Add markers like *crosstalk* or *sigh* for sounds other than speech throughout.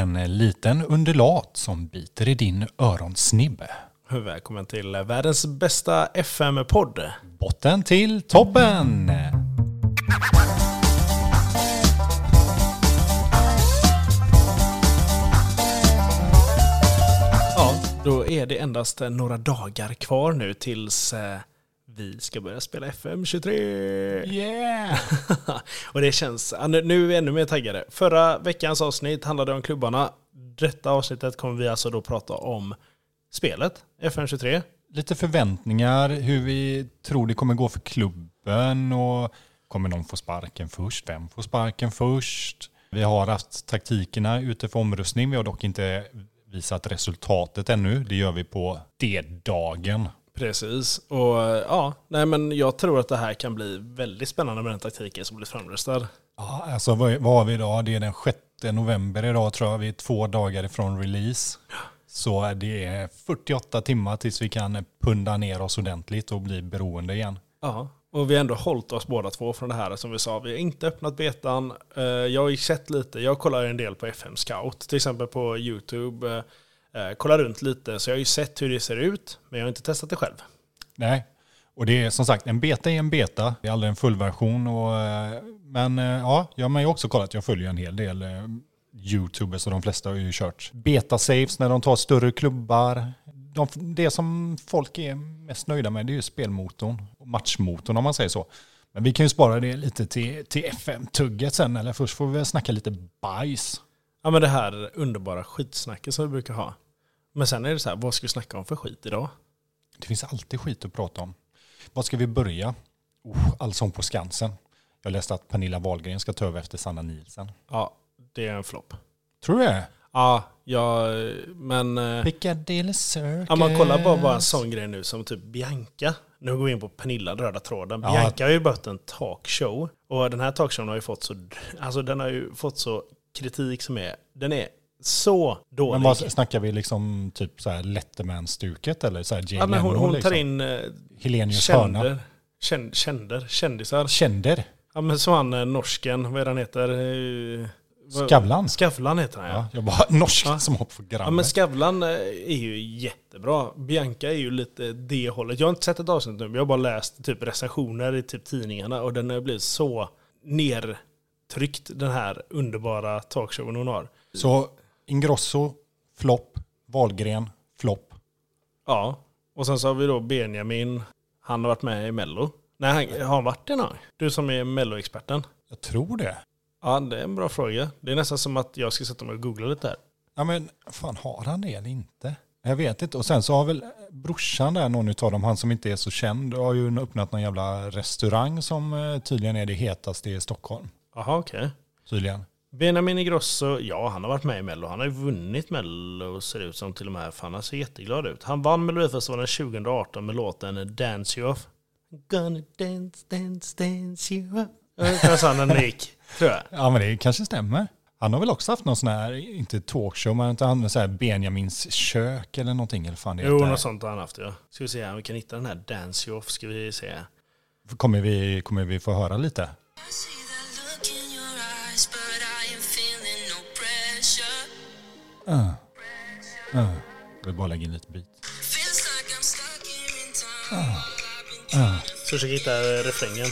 en liten undulat som biter i din öronsnibb. Välkommen till världens bästa FM-podd. Botten till toppen! Ja, då är det endast några dagar kvar nu tills eh, vi ska börja spela FM23. Yeah! *laughs* och det känns, nu är vi ännu mer taggade. Förra veckans avsnitt handlade om klubbarna. Detta avsnittet kommer vi alltså då prata om spelet, FM23. Lite förväntningar, hur vi tror det kommer gå för klubben och kommer någon få sparken först? Vem får sparken först? Vi har haft taktikerna ute för omröstning. Vi har dock inte visat resultatet ännu. Det gör vi på D-dagen. Precis. Och ja, nej men jag tror att det här kan bli väldigt spännande med den taktiken som blir framröstad. Ja, alltså vad, vad har vi idag? Det är den 6 november idag tror jag. Vi är två dagar ifrån release. Så det är 48 timmar tills vi kan punda ner oss ordentligt och bli beroende igen. Ja, och vi har ändå hållit oss båda två från det här som vi sa. Vi har inte öppnat betan. Eh, Jag har ju sett lite, jag kollar en del på FM Scout, till exempel på YouTube. Eh, Kollar runt lite, så jag har ju sett hur det ser ut, men jag har inte testat det själv. Nej, och det är som sagt en beta är en beta. Det är aldrig en fullversion. Och, eh, men eh, ja, jag har ju också kollat. Jag följer en hel del eh, YouTubers och de flesta har ju kört beta-saves när de tar större klubbar. De, det som folk är mest nöjda med det är ju spelmotorn och matchmotorn om man säger så. Men vi kan ju spara det lite till, till FM-tugget sen, eller först får vi väl snacka lite bajs. Ja men det här underbara skitsnacket som vi brukar ha. Men sen är det så här, vad ska vi snacka om för skit idag? Det finns alltid skit att prata om. Var ska vi börja? Oh, Allsång på Skansen. Jag läste att Pernilla Wahlgren ska ta över efter Sanna Nielsen. Ja, det är en flopp. Tror du det? Ja, ja men... eh, Piccadilly Circus. Ja, man kollar bara, bara en sån grej nu som typ Bianca. Nu går vi in på Pernilla, röda tråden. Ja. Bianca har ju börjat en talkshow. Och den här talkshowen har ju fått så, alltså den har ju fått så kritik som är, den är så dålig. Men vad snackar vi liksom typ så här Letterman-stuket eller så här Jay ja, men hon, hon tar liksom? in eh, Helenius hörna. känder, känd, känder, kändisar. Känder. Ja men som han eh, norsken, vad är han heter? Eh, Skavlan. Skavlan heter han ja. Ja, jag bara *laughs* norsk Ja. som har program. Ja men Skavlan är ju jättebra. Bianca är ju lite det hållet. Jag har inte sett ett avsnitt nu, men jag har bara läst typ recensioner i typ tidningarna och den har blivit så nertryckt den här underbara talkshowen hon har. Så Ingrosso, flopp. Wahlgren, flopp. Ja, och sen så har vi då Benjamin. Han har varit med i Mello. Nej, han, har han varit det någon? Du som är Mello-experten. Jag tror det. Ja, det är en bra fråga. Det är nästan som att jag ska sätta mig och googla lite här. Ja men fan har han det eller inte? Jag vet inte. Och sen så har väl brorsan där, någon utav dem, han som inte är så känd, har ju öppnat någon jävla restaurang som eh, tydligen är det hetaste i Stockholm. Jaha, okej. Tydligen. Benjamin Ingrosso, ja han har varit med i Mello. Han har ju vunnit Mello ser det ut som till och med. För han ser jätteglad ut. Han vann Melodifestivalen 2018 med låten Dance You Off. Gonna dance, dance, dance you off. Jag sa han gick, tror jag. Ja men det kanske stämmer. Han har väl också haft någon sån här, inte talkshow, men inte han, så här Benjamins kök eller någonting. Eller fan det Jo, något sånt har han haft ja. Ska vi se om vi kan hitta den här Dance You Off. Ska vi se. Kommer vi, kommer vi få höra lite? Uh, uh. Jag bara lägga in lite bit. Been Uh. Så försöker hitta refrängen.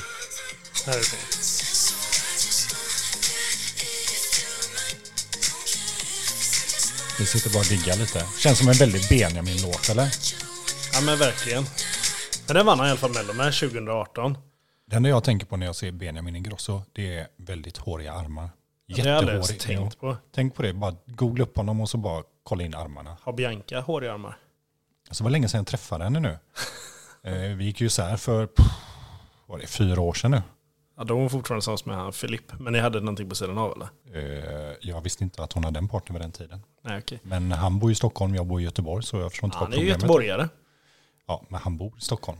Här är. Vi sitter bara och diggar lite. Känns som en väldigt Benjamin-låt eller? Ja men verkligen. Men den vann han i alla fall Mello med 2018. Det enda jag tänker på när jag ser Benjamin Ingrosso, det är väldigt håriga armar. Jättehårig. tänkt på. Tänk på det, bara googla upp honom och så bara kolla in armarna. Har Bianca håriga armar? Alltså det var länge sedan jag träffade henne nu. *laughs* Eh, Vi gick ju isär för pff, var det, fyra år sedan nu. Ja, då var hon fortfarande tillsammans med han Filip. Men ni hade någonting på sidan av eller? Eh, Jag visste inte att hon hade en partner vid den tiden. Nej okej. Men han bor i Stockholm, jag bor i Göteborg så jag förstår inte Han vad är ju problemet göteborgare. Ja, men han bor i Stockholm.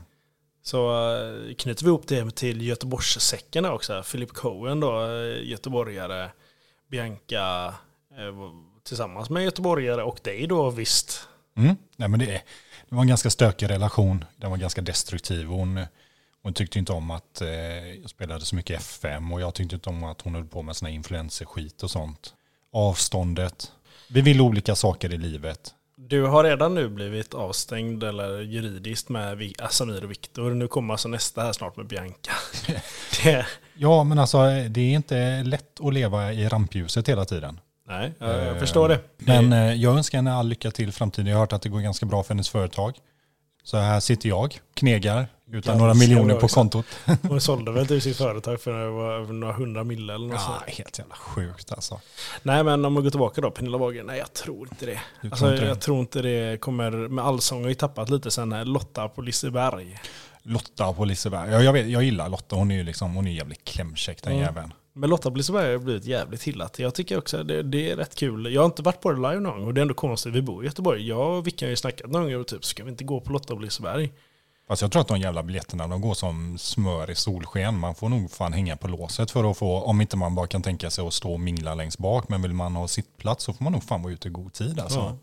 Så eh, knyter vi ihop det till Göteborgssäcken också. Philip Cohen då, eh, göteborgare. Bianca eh, tillsammans med göteborgare och dig då visst. Mm. Nej, men det, det var en ganska stökig relation. Den var ganska destruktiv. Hon, hon tyckte inte om att eh, jag spelade så mycket F5 och jag tyckte inte om att hon höll på med såna influencerskit och sånt. Avståndet. Vi vill olika saker i livet. Du har redan nu blivit avstängd eller juridiskt med Samir och Viktor. Nu kommer alltså nästa här snart med Bianca. *laughs* det, Ja, men alltså det är inte lätt att leva i rampljuset hela tiden. nej, jag, jag Eh, förstår det. Men eh, jag önskar henne all lycka till i framtiden. Jag har hört att det går ganska bra för hennes företag. Så här sitter jag, knegar, utan några miljoner på kontot. *laughs* Hon sålde väl till sitt företag för det var över några hundra mille eller något Ja, sånt. helt jävla sjukt alltså. Nej men om vi går tillbaka då, Pernilla Wahlgren. Nej jag tror inte det. Tror Alltså, inte det? jag tror inte det kommer, med Allsång har ju tappat lite sen här Lotta på Liseberg. Lotta på Liseberg. Ja, jag, vet, jag gillar Lotta, hon är ju liksom, hon är jävligt klämkäck den Mm. jäveln. Men Lotta på Liseberg har blivit jävligt hyllat. Jag tycker också det, det är rätt kul. Jag har inte varit på det live någon gång och det är ändå konstigt. Vi bor i Göteborg. Jag och Vickan har ju snackat någon gång och typ, ska vi inte gå på Lotta Liseberg? Fast jag tror att de jävla biljetterna, de går som smör i solsken. Man får nog fan hänga på låset för att få, om inte man bara kan tänka sig att stå och mingla längst bak, men vill man ha sittplats så får man nog fan vara ute i god tid alltså. Ja.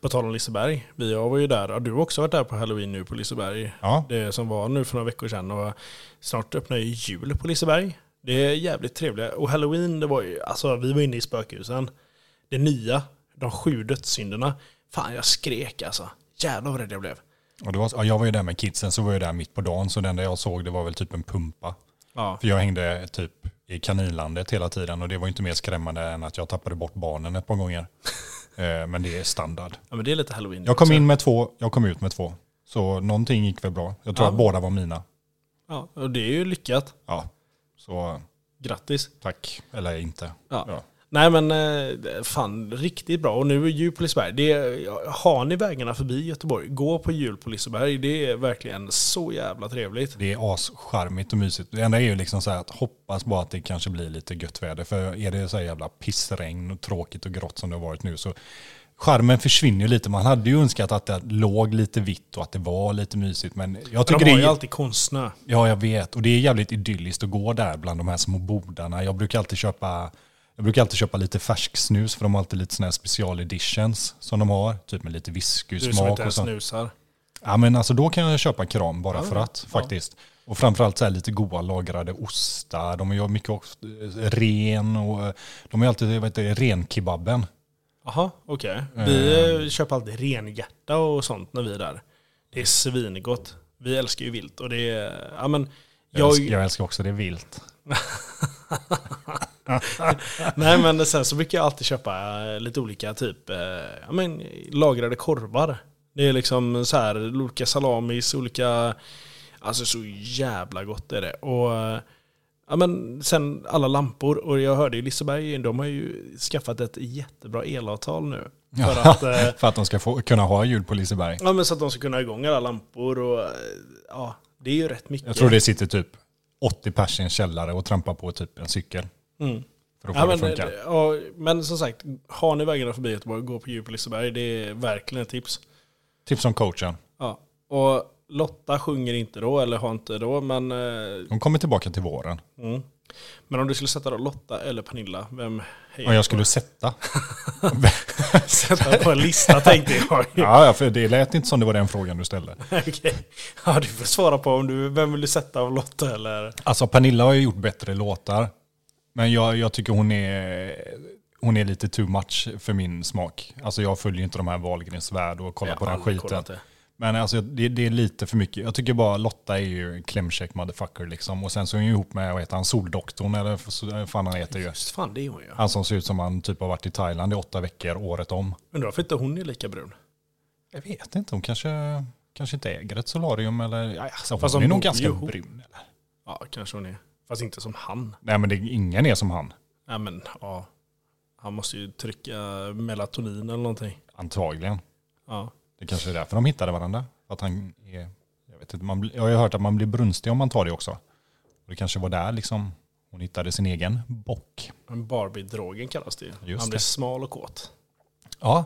På tal om Liseberg. Vi jag var ju där. Ja, du har också varit där på Halloween nu på Liseberg. Ja, Det som var nu för några veckor sedan. Och snart öppnar ju jul på Liseberg. Det är jävligt trevligt. Och Halloween, det var ju, alltså vi var inne i spökhusen. Det nya, de sju dödssynderna. Fan jag skrek alltså. Jävlar vad rädd jag blev. och det var, ja, jag var ju där med kidsen så var jag där mitt på dagen så det enda jag såg det var väl typ en pumpa. Ja. För jag hängde typ i kaninlandet hela tiden och det var inte mer skrämmande än att jag tappade bort barnen ett par gånger. *laughs* Eh, men det är standard. ja men det är lite Halloween. Jag kom också. in med två, jag kom ut med två. Så någonting gick väl bra. Jag tror Ja. att båda var mina. Ja, och det är ju lyckat. Ja, så Grattis. tack. Eller inte. Ja. Ja. Nej men eh, fan riktigt bra. Och nu är jul på Liseberg. Det är, har ni vägarna förbi Göteborg, gå på jul på Liseberg. Det är verkligen så jävla trevligt. Det är ascharmigt och mysigt. Det enda är ju liksom så här att hoppas bara att det kanske blir lite gött väder. För är det så här jävla pissregn och tråkigt och grått som det har varit nu så Charmen försvinner lite. Man hade ju önskat att det låg lite vitt och att det var lite mysigt. Men jag tycker De det har är... ju alltid konstsnö. Ja, jag vet. Och det är jävligt idylliskt att gå där bland de här små bodarna. Jag brukar alltid köpa, jag brukar alltid köpa lite färsk snus för de har alltid lite sådana här special editions som de har. Typ med lite Du whiskysmak och sånt. snusar. Ja, men alltså då kan jag köpa kram bara för att ja. faktiskt. Och framförallt så här lite goda lagrade ostar. De har mycket eh, ren och eh, de har alltid det, renkebaben. Jaha, okej. Vi eh, köper alltid renhjärta och sånt när vi är där. Det är svingott. Vi älskar ju vilt och det är, ja men Jag, jag, älskar, jag älskar också det vilt. *laughs* nej men sen så brukar jag alltid köpa eh, lite olika typ, ja men lagrade korvar. Det är liksom så här olika salamis, olika, alltså så jävla gott är det. Och ja men sen alla lampor och jag hörde ju Liseberg, de har ju skaffat ett jättebra elavtal nu. För att, *laughs* eh, För att de ska få, kunna ha jul på Liseberg. Ja men så att de ska kunna ha igång alla lampor och eh, ja, det är ju rätt mycket. Jag tror det sitter typ 80 pers i en källare och trampar på typ en cykel. Mm. För att få Ja, det men, funka. eh, ja, men som sagt, har ni vägarna förbi Göteborg, gå på djup på Liseberg. Det är verkligen ett tips. Tips om coachen. Ja. Och Lotta sjunger inte då, eller har inte då, men... eh, De kommer tillbaka till våren. Mm. Men om du skulle sätta då Lotta eller Pernilla, vem hejar Om jag på? skulle sätta. *laughs* sätta på en lista tänkte jag. *laughs* Ja, för det lät inte som det var den frågan du ställde. *laughs* Okej. Ja, du får svara på om du, vem vill du sätta av Lotta eller? Alltså Pernilla har ju gjort bättre låtar. Men jag, jag tycker hon är, hon är lite too much för min smak. Alltså jag följer inte de här Wahlgrens värld och kollar Jag på den skiten. Men alltså det, det är lite för mycket. Jag tycker bara Lotta är ju klämkäck motherfucker liksom. Och sen så är hon ju ihop med, vad heter han, Soldoktorn eller vad fan han heter ju. Just fan, det är hon ju. Han som ser ut som han typ har varit i Thailand i åtta veckor året om. Undrar varför inte hon är lika brun? Jag vet inte, hon kanske, kanske inte äger ett solarium eller... Alltså, Fast hon är nog ganska ihop. brun. Eller? Ja, kanske hon är. Fast inte som han. Nej men det, ingen är som han. Nej men, ja. Han måste ju trycka melatonin eller någonting. Antagligen. Ja. Det kanske är därför de hittade varandra. Att han är, jag, vet inte, man, jag har ju hört att man blir brunstig om man tar det också. Och det kanske var där liksom hon hittade sin egen bock. Barbie-drogen kallas det ju. Just Han blir det. smal och kåt. Ja,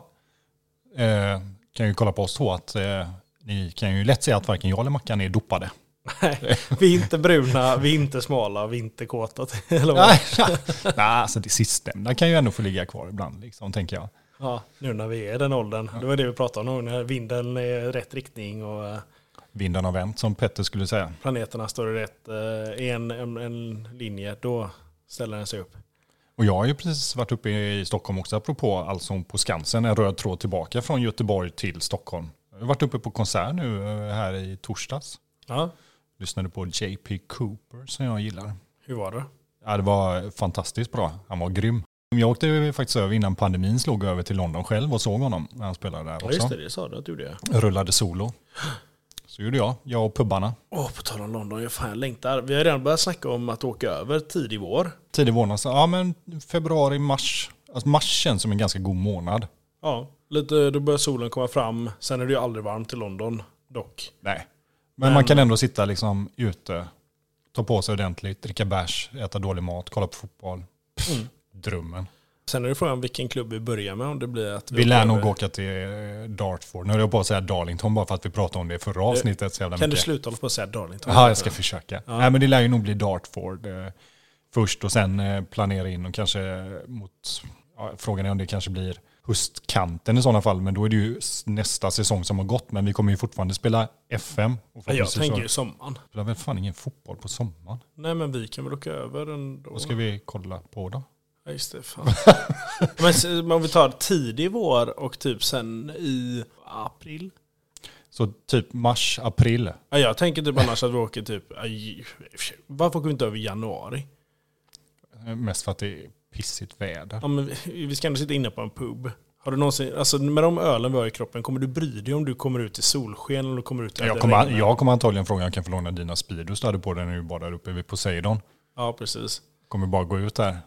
eh, kan ju kolla på oss två att eh, ni kan ju lätt säga att varken jag eller Mackan är dopade. Nej, vi är inte bruna, vi är inte smala, vi är inte kåta. *laughs* Eller vad? Nej, *laughs* nej, alltså det sistnämnda kan ju ändå få ligga kvar ibland, liksom, tänker jag. Ja, nu när vi är den åldern. Det var det vi pratade om nu, när vinden är i rätt riktning och eh, Vinden har vänt, som Petter skulle säga. planeterna står i rätt, eh, i en, en, en linje, då ställer den sig upp. Och jag har ju precis varit uppe i Stockholm också, apropå Allsång på Skansen, en röd tråd tillbaka från Göteborg till Stockholm. Jag har varit uppe på konsert nu eh, här i torsdags. Ja, Lyssnade på JP Cooper som jag gillar. hur var det? Ja, det var fantastiskt bra. Han var grym. Jag åkte faktiskt över innan pandemin slog över till London själv och såg honom när han spelade där Ja, också. just det, det sa du att du gjorde. ja. Rullade solo. Så gjorde jag, jag och pubbarna. Åh, på tal om London, jag fan längtar. Vi har redan börjat snacka om att åka över tidig vår. Tidig vår, så- ja men februari, mars. Alltså mars känns som en ganska god månad. Ja, lite, då börjar solen komma fram. Sen är det ju aldrig varmt i London, dock. Nej. Men, Men- man kan ändå sitta liksom ute, ta på sig ordentligt, dricka bärs, äta dålig mat, kolla på fotboll. Mm. Drömmen. Sen är det frågan vilken klubb vi börjar med. Om det blir att Vi åker lär nog åka till eh, Dartford. Nu höll jag på att säga Darlington bara för att vi pratade om det i förra avsnittet så jävla Kan du mycket. sluta hålla på att säga Darlington? Ja, jag ska försöka. Nej, men det lär ju nog bli Dartford eh, först och sen eh, planera in och kanske mot, ja, frågan är om det kanske blir höstkanten i sådana fall, men då är det ju nästa säsong som har gått, men vi kommer ju fortfarande spela FM. Och Ja, jag tänker ju sommaren. spelar väl fan ingen fotboll på sommaren. Nej, men vi kan väl åka över ändå. Vad ska vi kolla på då? Ja, just det. Fan. *laughs* men om vi tar tidig vår och typ sen i april. Så typ mars, april. Ja, jag tänker typ annars att vi åker typ... Varför åker vi inte över januari? Mest för att det är pissigt väder. Ja, men vi, ska ändå sitta inne på en pub. Har du någonsin, alltså med de ölen vi har i kroppen, kommer du bry dig om du kommer ut i solsken eller kommer ut i Jag kommer, jag kommer antagligen fråga om jag kan få låna dina Speedos du hade på dig när du där uppe vid Poseidon. Ja, precis. Kommer bara gå ut där.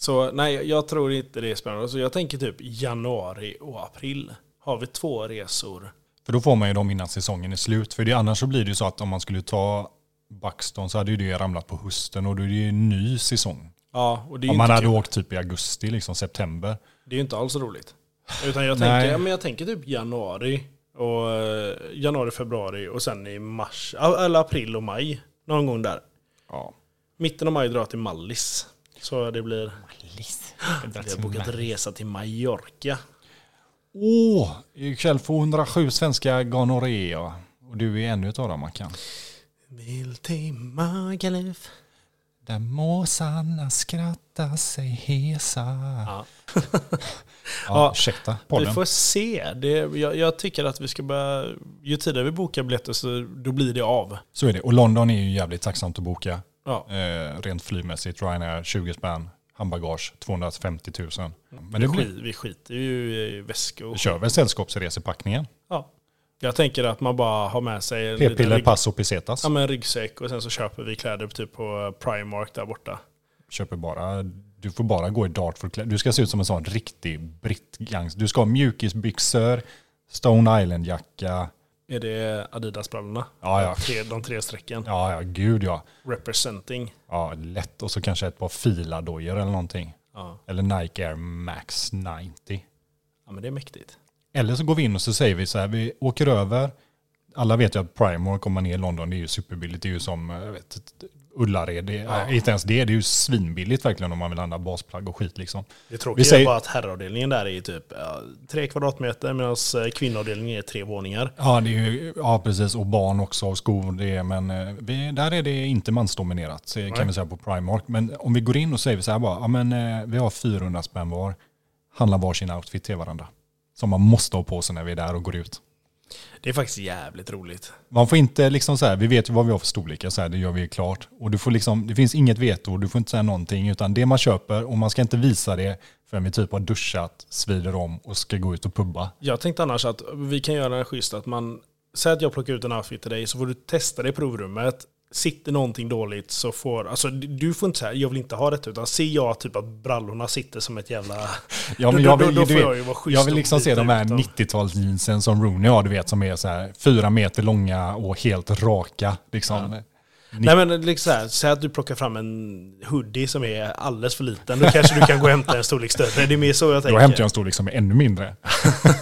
Så nej, jag tror inte det är spännande. Så jag tänker typ januari och april. Har vi två resor. För då får man ju dem innan säsongen är slut. För det, annars så blir det ju så att om man skulle ta Buxton så hade ju det ramlat på hösten och då är det ju en ny säsong. Ja, och det är ju Om man hade kul. åkt typ i augusti, liksom september. Det är ju inte alls roligt. Utan jag tänker, ja, men jag tänker typ januari. Och eh, januari, februari och sen i mars. Eller april och maj. Någon gång där. Ja. Mitten av maj drar jag till Mallis. Så det blir... *gasps* Vi har bokat resa till Mallorca. Åh, ikväll får 107 svenska gonorré. Och du är ännu utav dem man kan. Vill till Magaluf. Där måsarna skrattar sig hesa. *laughs* Ja. Ja, ursäkta Vi podden. får se. Det, jag, jag tycker att vi ska börja... Ju tidigare vi bokar biljetter så då blir det av. Så är det. Och London är ju jävligt tacksamt att boka. Ja. Eh, rent flygmässigt. Ryanair 20 spänn. Handbagage 250 000. Men Vi, skit, blir, vi skiter ju i väskor. vi kör väl sällskapsresepackningen. Ja. Jag tänker att man bara har med sig P-piller, pass och pesetas. Ja, men en ryggsäck och sen så köper vi kläder typ på Primark där borta. Köper bara, du får bara gå i Dartford kläder. Du ska se ut som en sån riktig brittgangs. Du ska ha mjukisbyxor, Stone Island-jacka. Är det Adidas-brallorna? Ja, ja. Tre, de tre strecken. Ja, ja, gud ja. Representing. Ja, lätt. Och så kanske ett par filadojor eller någonting. Ja. Eller Nike Air Max 90. ja, men det är mäktigt. Eller så går vi in och så säger vi så här, vi åker över. Alla vet ju att Primark om man är i London, det är ju superbilligt. Det är ju som jag vet, Ullared. Det är, Ja. Inte ens det, det är ju svinbilligt verkligen om man vill handla basplagg och skit liksom. Det tråkiga Vi säger- är bara att herravdelningen där är typ ja, tre kvadratmeter medan eh, kvinnoavdelningen är tre våningar. Ja, det är ju, ja precis. Och barn också och skor. Det är, men eh, vi, där är det inte mansdominerat kan Nej. vi säga på Primark. Men om vi går in och säger vi så här bara, ja men eh, vi har 400 spänn var. Handlar varsin outfit till varandra. Som man måste ha på sig när vi är där och går ut. Det är faktiskt jävligt roligt. Man får inte liksom så här, vi vet ju vad vi har för storlekar, så här, det gör vi klart. Och du får liksom, det finns inget veto, du får inte säga någonting, utan det man köper, och man ska inte visa det förrän vi typ har duschat, svider om och ska gå ut och pubba. Jag tänkte annars att vi kan göra en schysst att man... Säg att jag plockar ut en outfit till dig så får du testa det i provrummet. Sitter någonting dåligt så får... Alltså du får inte säga jag vill inte ha detta utan ser jag typ att brallorna sitter som ett jävla... Ja, men Då- jag då- vill, då du får jag ju vara schysst jag vill liksom se de här ut dem. 90-talsjeansen som Rooney har, du vet, som är så här fyra meter långa och helt raka. Liksom. Nej men liksom så här, säg att du plockar fram en hoodie som är alldeles för liten. Då kanske du kan gå och hämta en storlek större. Det är mer så jag tänker. Då hämtar jag en storlek som är ännu mindre.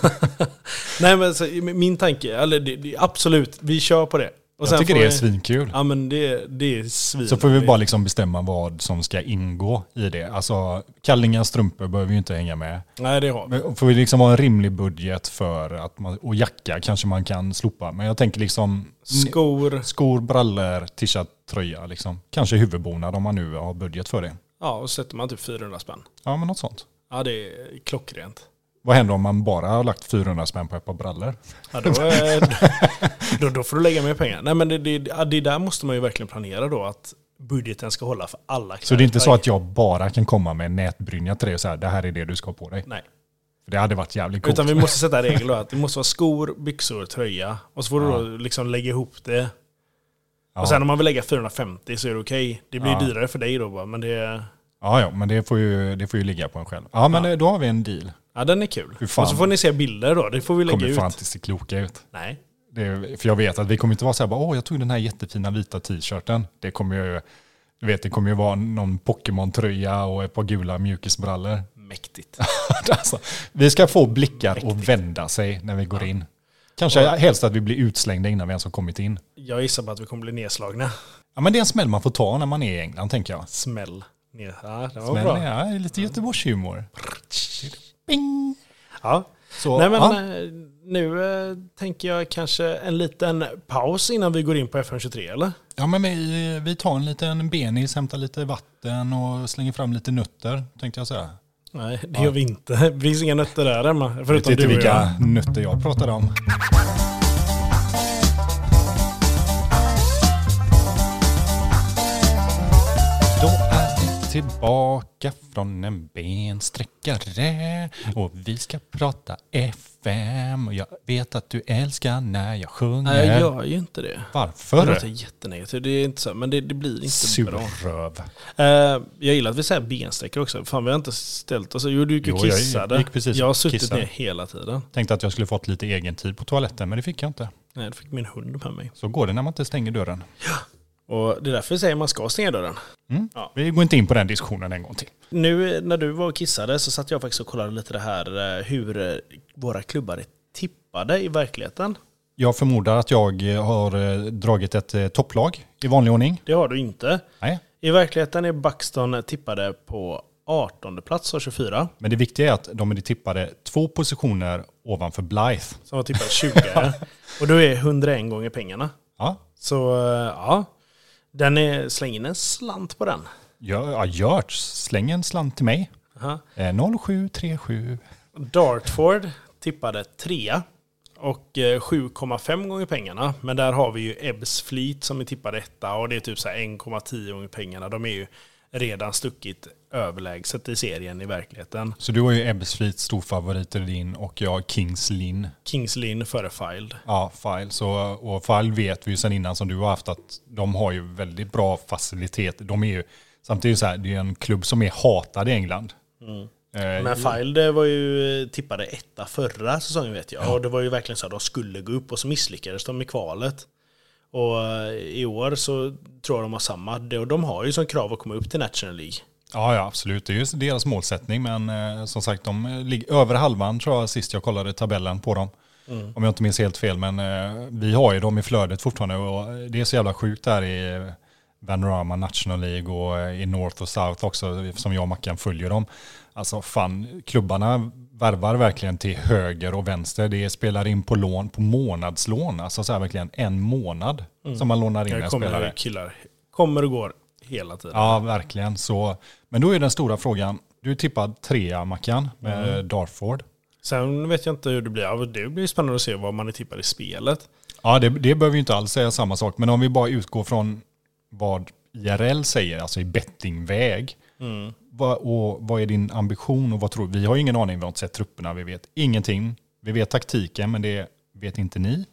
*laughs* Nej men så, min tanke, eller det, det, absolut, vi kör på det. Och Jag tycker det är vi- svinkul. Ja men det, det är svin. Så får vi bara liksom bestämma vad som ska ingå i det. Alltså kallingar, strumpor behöver ju inte hänga med. Nej det har vi. Får vi liksom ha en rimlig budget för att man, och jacka kanske man kan slopa. Men jag tänker liksom Skor. skor, brallor, t-shirt, tröja liksom. Kanske huvudbonad om man nu har budget för det. Ja, och sätter man typ 400 spänn. Ja, men något sånt. Ja, det är klockrent. Vad händer om man bara har lagt 400 spänn på ett par brallor? Ja, då, eh, då, då får du lägga mer pengar. Nej, men det, det, det där måste man ju verkligen planera då, att budgeten ska hålla för alla Så det är inte så kläder. att jag bara kan komma med en nätbrynja till dig och säga det här är det du ska ha på dig. Nej, För det hade varit jävligt coolt. utan vi måste sätta regel då, att det måste vara skor, byxor, tröja. Och så får du Ja. då liksom lägga ihop det. ja. Och sen om man vill lägga 450 så är det okej. Det blir Ja. dyrare för dig då bara, men det, ja, ja, men det får, ju, det får ju ligga på en själv. Ja, men eh, då har vi en deal. Ja den är kul. Och så får ni se bilder då, det får vi lägga kommer ut. fan inte se kloka ut. Nej. Det, för jag vet att vi kommer inte vara så här, bara, åh jag tog den här jättefina vita t-shirten. Det kommer ju, du vet, det kommer ju vara någon Pokémon-tröja och ett par gula mjukisbrallor. Mäktigt. *laughs* alltså, vi ska få blickar och vända sig när vi går in. Kanske helst att vi blir utslängda innan vi ens har kommit in. Jag gissar på att vi kommer bli nedslagna. Ja, men det är en smäll man får ta när man är i England, tänker jag. Smäll. Ja, det var Smäll, bra. ja, lite Göteborgshumor. Bing! Ja. Så, Nej men ja. eh, nu eh, tänker jag kanske en liten paus innan vi går in på FM23 eller? ja, men vi, vi tar en liten benis, hämtar lite vatten och slänger fram lite nötter, tänkte jag säga. Nej, det gör vi inte. Det finns inga nötter där hemma. Vet Förutom inte du och jag. vilka nötter jag pratade om. Tillbaka från en bensträckare och vi ska prata FM och jag vet att du älskar när jag sjunger. Nej, jag gör ju inte det. Det Varför? låter jättenegativt. Det är inte så, men det, det blir inte bra. Surröv. Eh, jag gillar att vi säger bensträckor också. Fan, vi har inte ställt oss... Jo, du gick och Jo, jag kissade. gick precis jag har suttit kissade. ner hela tiden. Tänkte att jag skulle fått lite egen tid på toaletten men det fick jag inte. Nej, det fick min hund med mig. Så går det när man inte stänger dörren. Och det är därför vi säger att man ska stänga dörren. Mm. Ja. Vi går inte in på den diskussionen en gång till. Nu när du var och kissade så satt jag faktiskt och kollade lite det här eh, hur eh, våra klubbar är tippade i verkligheten. Jag förmodar att jag eh, har dragit ett topplag i vanlig ordning. Det har du inte. Nej. I verkligheten är Buxton tippade på 18 plats av 24. Men det viktiga är att de är tippade två positioner ovanför Blythe. Som var tippade 20. *laughs* och då är 101 gånger pengarna. Ja, Så ja, den är, släng in en slant på den. ja, ja Gört, släng en slant till mig. Aha. Eh, 0737. Dartford tippade 3 och eh, 7,5 gånger pengarna. Men där har vi ju Ebbs Fleet som är tippade etta och det är typ så här 1,10 gånger pengarna. De är ju redan stuckit överlägset i serien i verkligheten. Så du har ju Ebbsfleet storfavoriter i din och jag Kings Lynn. Kings Lynn före Filed. Ja, File. Så, och File vet vi ju sedan innan som du har haft att de har ju väldigt bra facilitet. De är ju, samtidigt så här, det är en klubb som är hatad i England. Eh, Men Filed var ju tippade etta förra säsongen vet jag. Och det var ju verkligen så att de skulle gå upp och så misslyckades de i kvalet. Och eh, i år så tror jag de har samma. De- Och de har ju som krav att komma upp till National League. Ja, ja, absolut. Det är ju deras målsättning. Men eh, som sagt, de eh, ligger över halvan tror jag sist jag kollade tabellen på dem. Om jag inte minns helt fel. Men eh, vi har ju dem i flödet fortfarande. Och det är så jävla sjukt där i eh, Vanarama National League och i North och South också. Som jag och Mackan följer dem. Alltså fan, klubbarna värvar verkligen till höger och vänster. Det spelar in på lån, på månadslån. Alltså så här verkligen en månad som man lånar in en spelare. killar. Kommer och går hela tiden. Ja, verkligen. Så, men då är den stora frågan. Du är tippad trea, Mackan, med Dartford. Sen vet jag inte hur det blir. Det blir spännande att se vad man är tippad i spelet. Ja, det, det behöver ju inte alls säga samma sak. Men om vi bara utgår från vad IRL säger, alltså i bettingväg. Vad, och vad är din ambition och vad tror du? Vi har ingen aning, vi har inte sett trupperna, vi vet ingenting. Vi vet taktiken, men det vet inte ni.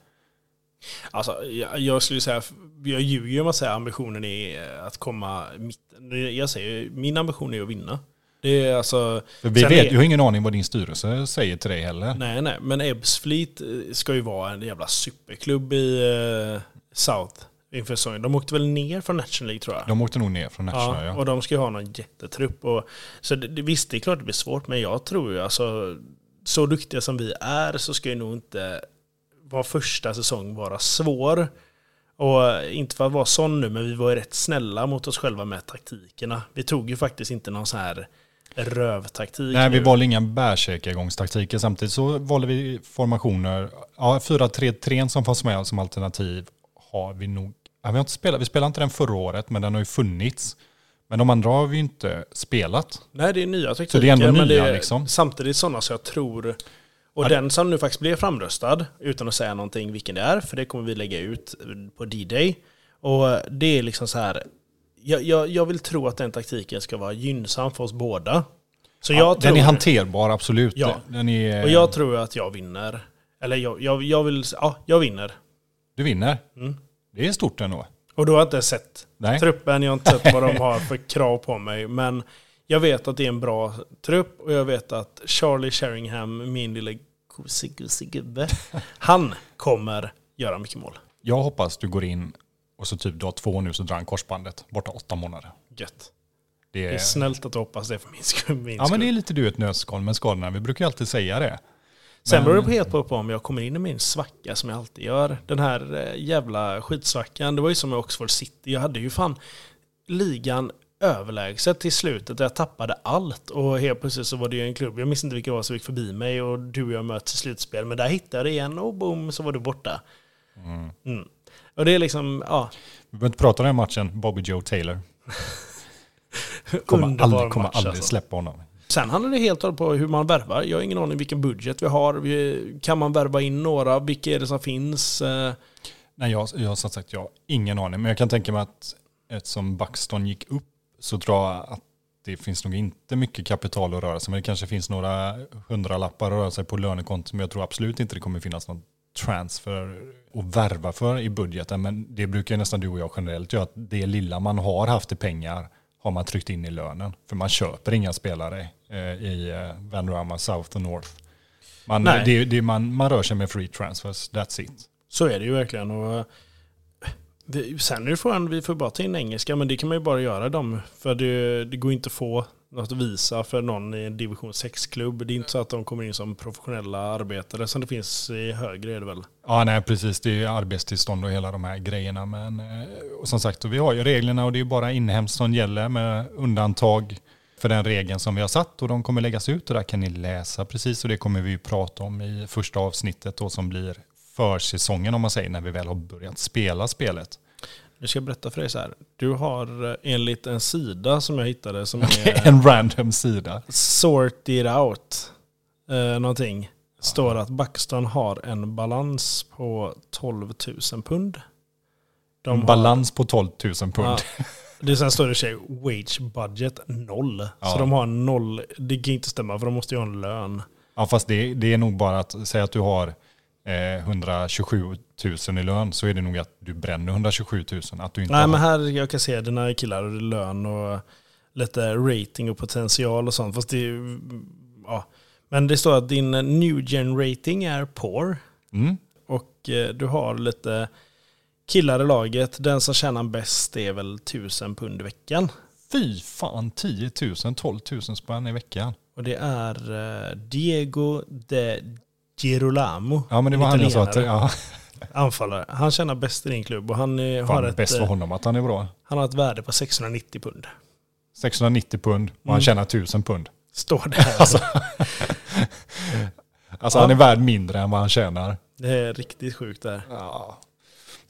Alltså, jag, jag skulle säga, jag ljuger ju om jag säger ambitionen är att komma mitten. Jag säger, min ambition är att vinna. Det är alltså... För vi vet, jag har ingen aning vad din styrelse säger till dig heller. Nej, nej, men Ebbsfleet ska ju vara en jävla superklubb i eh, South inför säsongen. De åkte väl ner från National League tror jag. De åkte nog ner från National, Ja, ja. och de ska ju ha någon jättetrupp. Och, så det, visst, det är klart det blir svårt, men jag tror ju alltså, så duktiga som vi är så ska ju nog inte vår första säsong vara svår. Och inte för att vara sån nu, men vi var ju rätt snälla mot oss själva med taktikerna. Vi tog ju faktiskt inte någon sån här rövtaktik. Nej, vi nu. valde inga bärsäkergångstaktiker. Samtidigt så valde vi formationer. Ja, 4-3-3 som fanns med som alternativ har vi nog. Ja, vi, har inte spelat, vi spelade inte den förra året, men den har ju funnits. Men de andra har vi ju inte spelat. Nej, det är nya taktiker. Så det är ändå nya, det är liksom. Samtidigt sådana så jag tror... Och Ja, den som nu faktiskt blev framröstad, utan att säga någonting vilken det är, för det kommer vi lägga ut på D-Day. Och det är liksom så här... Jag, jag, jag vill tro att den taktiken ska vara gynnsam för oss båda. Så Ja, jag den tror, är hanterbar, absolut. Ja. Den är, Och jag tror att jag vinner. Eller jag, jag, jag vill... Ja, jag vinner. Du vinner. Mm. Det är stort ändå. Och då har jag inte sett Nej. truppen, jag har inte sett vad de *laughs* har för krav på mig. Men jag vet att det är en bra trupp och jag vet att Charlie Sheringham, min lilla gubbe, *laughs* han kommer göra mycket mål. Jag hoppas du går in och så typ du har två nu så drar han korsbandet borta åtta månader. Gött. Det är, Det är snällt att du hoppas det för min skull. Min ja men det skull. är lite du ett nötskal med skadorna. Vi brukar alltid säga det. Sen men- beror det på helt på om jag kommer in i min svacka som jag alltid gör. Den här eh, jävla skitsvackan. Det var ju som med Oxford City. Jag hade ju fan ligan överlägset till slutet. Jag tappade allt och helt plötsligt så var det ju en klubb. Jag minns inte vilka det var som gick förbi mig och du och jag möts i slutspel. Men där hittade jag det igen och boom så var du borta. Mm. Och det är liksom, ja. Vi behöver inte prata om den här matchen. Bobby Joe Taylor. *laughs* Kommer aldrig, kommer match, aldrig alltså. släppa honom. Sen handlar det helt och hållet på hur man värvar. Jag har ingen aning vilken budget vi har. Vi- Kan man värva in några? Vilka är det som finns? Eh, Nej, jag, jag har som sagt jag har ingen aning. Men jag kan tänka mig att eftersom Buxton gick upp så tror jag att det finns nog inte mycket kapital att röra sig med. Det kanske finns några hundralappar att röra sig på lönekontot. Men jag tror absolut inte det kommer finnas någon transfer att värva för i budgeten. Men det brukar nästan du och jag generellt göra. Att det lilla man har haft i pengar har man tryckt in i lönen. För man köper inga spelare i eh, Vanrama South och North. Man, det, det, man, man rör sig med free transfers, that's it. Så är det ju verkligen. Och eh, det, sen är det frågan, vi får bara ta in engelska, men det kan man ju bara göra dem. För det, det går inte att få något visa för någon i en division 6-klubb. Det är inte så att de kommer in som professionella arbetare som det finns i högre är det väl. Ja, nej precis. Det är ju arbetstillstånd och hela de här grejerna. Men eh, som sagt, vi har ju reglerna och det är bara inhemskt som gäller med undantag för den regeln som vi har satt och de kommer läggas ut och där kan ni läsa precis och det kommer vi ju prata om i första avsnittet då som blir försäsongen om man säger när vi väl har börjat spela spelet. Nu ska jag berätta för dig så här. Du har eh, enligt en sida som jag hittade som *laughs* är En random sida. Sort it out. Eh, någonting. Står att Buxton har en balans på 12 000 pund. De En har- balans på 12 000 pund. Ja. *laughs* Det sen står det sig wage budget noll. Så Ja. de har noll. Det kan inte stämma för de måste ju ha en lön. Ja, fast det, det är nog bara att säga att du har eh, 127 000 i lön så är det nog att du bränner 127 000. Att du inte Nej har... men här jag kan se dina killar och lön och lite rating och potential och sånt. Fast det ja. Men det står att din new gen rating är poor. Mm. Och eh, du har lite killar i laget. Den som tjänar bäst är väl 1000 pund i veckan. Fy fan, 10 000, 12 000 spänn i veckan. Och det är eh, Diego de Girolamo. Ja men det var han jag sa att, ja, Anfallare. Han tjänar bäst i din klubb och han har, fan ett, bäst för eh, honom att han är bra. han har ett värde på 690 pund. 690 pund och han Mm. tjänar 1000 pund. Står det här. *laughs* Alltså, alltså Ja. han är värd mindre än vad han tjänar. Det är riktigt sjukt där. Ja.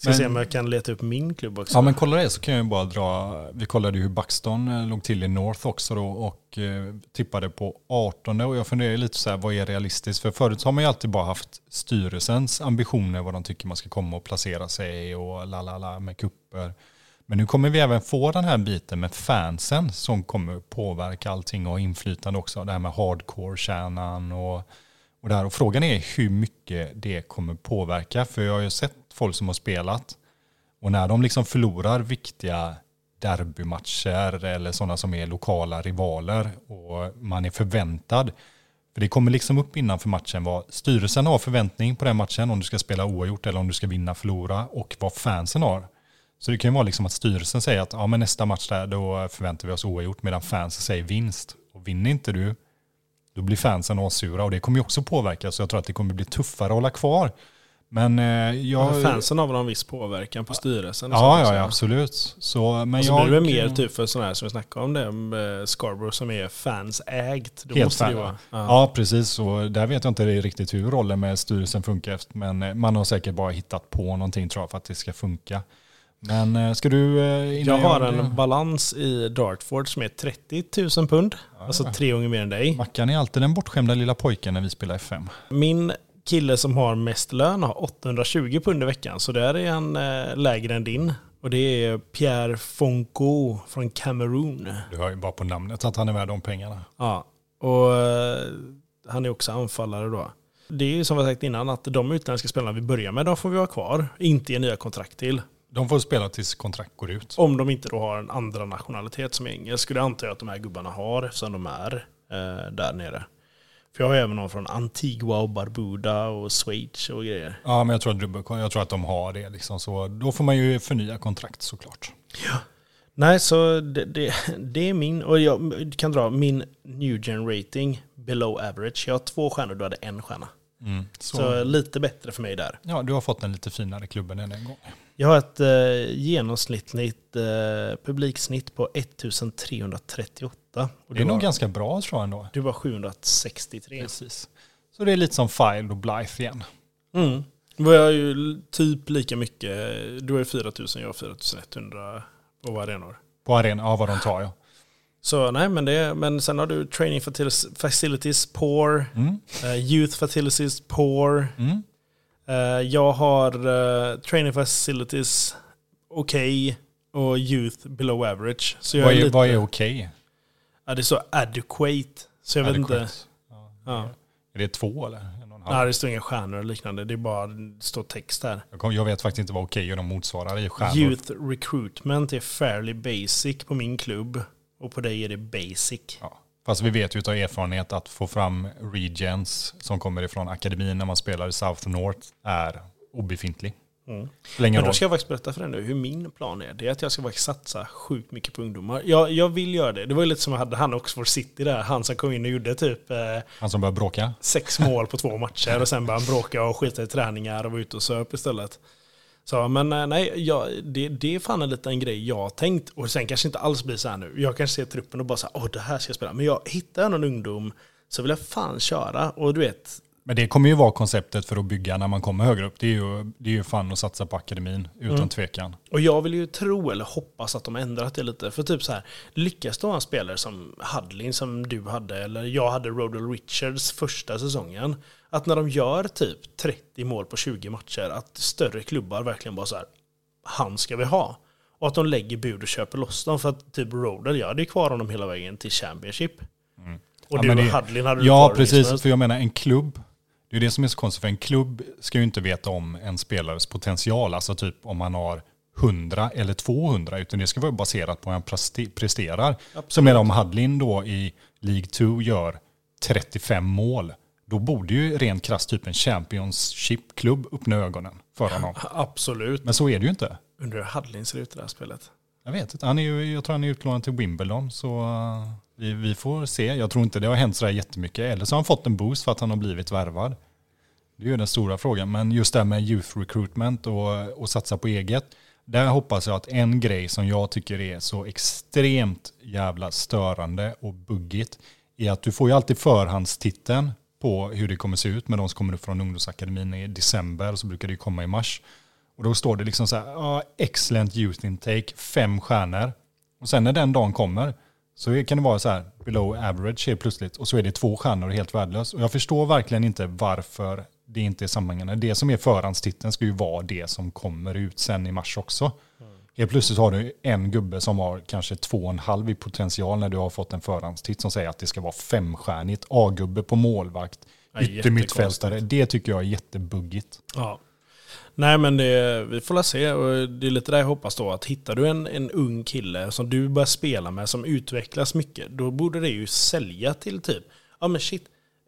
Ska Men- se om jag kan leta upp min klubb också. Ja men kolla det så kan jag ju bara dra, vi kollade ju hur Buxton eh, låg till i North också då och eh, tippade på 18 och jag funderar lite så här vad är realistiskt för förut har man ju alltid bara haft styrelsens ambitioner vad de tycker man ska komma och placera sig och la la la med kupper. Men nu kommer vi även få den här biten med fansen som kommer påverka allting och inflytande också. Det här med hardcore-kärnan och, och det här. Och frågan är hur mycket det kommer påverka. För jag har ju sett folk som har spelat och när de liksom förlorar viktiga derbymatcher eller sådana som är lokala rivaler och man är förväntad. För det kommer liksom upp innanför matchen vad styrelsen har förväntning på den matchen om du ska spela oavgjort eller om du ska vinna förlora och vad fansen har. Så det kan ju vara liksom att styrelsen säger att ja, men nästa match där då förväntar vi oss oavgjort medan fansen säger vinst. Och vinner inte du då blir fansen assura och det kommer ju också påverka så jag tror att det kommer bli tuffare att hålla kvar. Men eh, jag... Ja, fansen har väl en viss påverkan på styrelsen. Ja, ja, ja, absolut. Så, men Och så jag, blir det mer typ för sådana här som vi snackade om det, med Scarborough som är fansägt. Då Helt måste det fan, ja. Ja. ja, precis. Och där vet jag inte riktigt hur rollen med styrelsen funkar. Men eh, man har säkert bara hittat på någonting tror jag för att det ska funka. Men eh, ska du... eh, Jag har en balans i Dartford som är 30 000 pund. Alltså tre gånger mer än dig. Mackan är alltid den bortskämda lilla pojken när vi spelar FM. Min kille som har mest lön har 820 pund i veckan. Så där är han eh, lägre än din. Och det är Pierre Fonco från Kamerun. Du hör ju bara på namnet att han är värd de pengarna. Ja, och eh, han är också anfallare då. Det är ju som vi sagt innan att de utländska spelarna vi börjar med, de får vi ha kvar. Inte ge nya kontrakt till. De får spela tills kontrakt går ut. Om de inte då har en andra nationalitet som är engelsk. Det antar jag att de här gubbarna har eftersom de är eh, där nere. För jag har även någon från Antigua och Barbuda och Schweiz och grejer. Ja, men jag tror att, dubbel- jag tror att de har det. Liksom. Så då får man ju förnya kontrakt såklart. Nej, så det, det, det är min. Och jag kan dra min new gen rating below average. Jag har två stjärnor, du hade en stjärna. Så, Så lite bättre för mig där. ja, du har fått en lite finare klubben än en gång. Jag har ett eh, genomsnittligt eh, publiksnitt på 1338. Och Det är var, nog ganska bra tror jag ändå. Du var 763. Precis. Så det är lite som File och Blythe igen. Mm. Var jag ju typ lika mycket. Du har ju 4000, jag har 4100 på arenor. På arenan, ja vad de tar ja. Så nej, men, det, men sen har du training facilities, poor, Mm. eh, youth facilities poor. Mm. Eh, jag har eh, training facilities okej och youth below average. Så jag Vad är är, lite, vad är okej? Ja, det är så adequate. Så jag vet inte. Adequate? Ja. Ja. Är det två eller? Och? Nej, det står inga stjärnor eller liknande. Det är bara det står text där. Jag, vet faktiskt inte vad okej och de motsvarar i stjärnor. Youth recruitment är fairly basic på min klubb. Och på dig är det basic. Ja. Fast vi vet ju av erfarenhet att få fram regens som kommer ifrån akademin när man spelar i South North är obefintlig. Mm. Men då ska jag faktiskt berätta för dig nu hur min plan är. Det är att jag ska faktiskt satsa sjukt mycket på ungdomar. Jag, jag vill göra det. Det var ju lite som jag hade han Oxford City där. Han som kom in och gjorde typ eh, Han som börjar bråka. sex mål på två matcher och sen började han bråka och skita i träningar och var ute och söp istället. Så, men eh, nej, jag, det, det är fan en liten grej jag har tänkt. Och sen kanske inte alls blir så här nu. Jag kanske ser truppen och bara så här, åh det här ska jag spela. Men jag hittar någon ungdom så vill jag fan köra. Och du vet, Men det kommer ju vara konceptet för att bygga när man kommer högre upp. Det är ju, det är ju fan att satsa på akademin, utan Mm. tvekan. Och jag vill ju tro eller hoppas att de ändrat det lite. För typ så här, lyckas då en spelare som Hadlin som du hade, eller jag hade Rodel Richards första säsongen. Att när de gör typ 30 mål på 20 matcher, att större klubbar verkligen bara så här, han ska vi ha. Och att de lägger bud och köper loss dem. För att typ Rodel, jag hade ju kvar honom hela vägen till Championship. Och Mm. Ja, du och Hadlin hade du Ja, precis. För jag menar, en klubb, det är det som är så konstigt, för en klubb ska ju inte veta om en spelares potential, alltså typ om man har 100 eller 200, utan det ska vara baserat på hur han preste- presterar. Så menar om Hadlin då i League 2 gör 35 mål, då borde ju rent krasst typ en Championship-klubb öppna ögonen för honom. Absolut. Men så är det ju inte. Undrar hur Hadlin ser ut i det här spelet. Jag vet inte, han är ju, jag tror han är utlånad till Wimbledon, så vi, vi får se. Jag tror inte det har hänt sådär jättemycket. Eller så har han fått en boost för att han har blivit värvad. Det är ju den stora frågan. Men just det här med youth recruitment och, och satsa på eget. Där hoppas jag att en grej som jag tycker är så extremt jävla störande och buggigt är att du får ju alltid förhandstiteln på hur det kommer se ut med de som kommer upp från ungdomsakademin i december och så brukar det ju komma i mars. Och då står det liksom så här, ah, excellent youth intake, fem stjärnor. Och sen när den dagen kommer så kan det vara så här, below average helt plötsligt. Och så är det två stjärnor helt värdelöst. Och jag förstår verkligen inte varför det inte är sammanhängande. Det som är förhandstiteln ska ju vara det som kommer ut sen i mars också. Helt plötsligt har du en gubbe som har kanske två och en halv i potential när du har fått en förhandstitt som säger att det ska vara femstjärnigt. A-gubbe på målvakt, Ja, yttermittfältare. Det tycker jag är jättebuggigt. Ja. Nej men det, vi får väl se. Och det är lite där jag hoppas då att hittar du en, en ung kille som du börjar spela med som utvecklas mycket då borde det ju sälja till typ, ja men shit,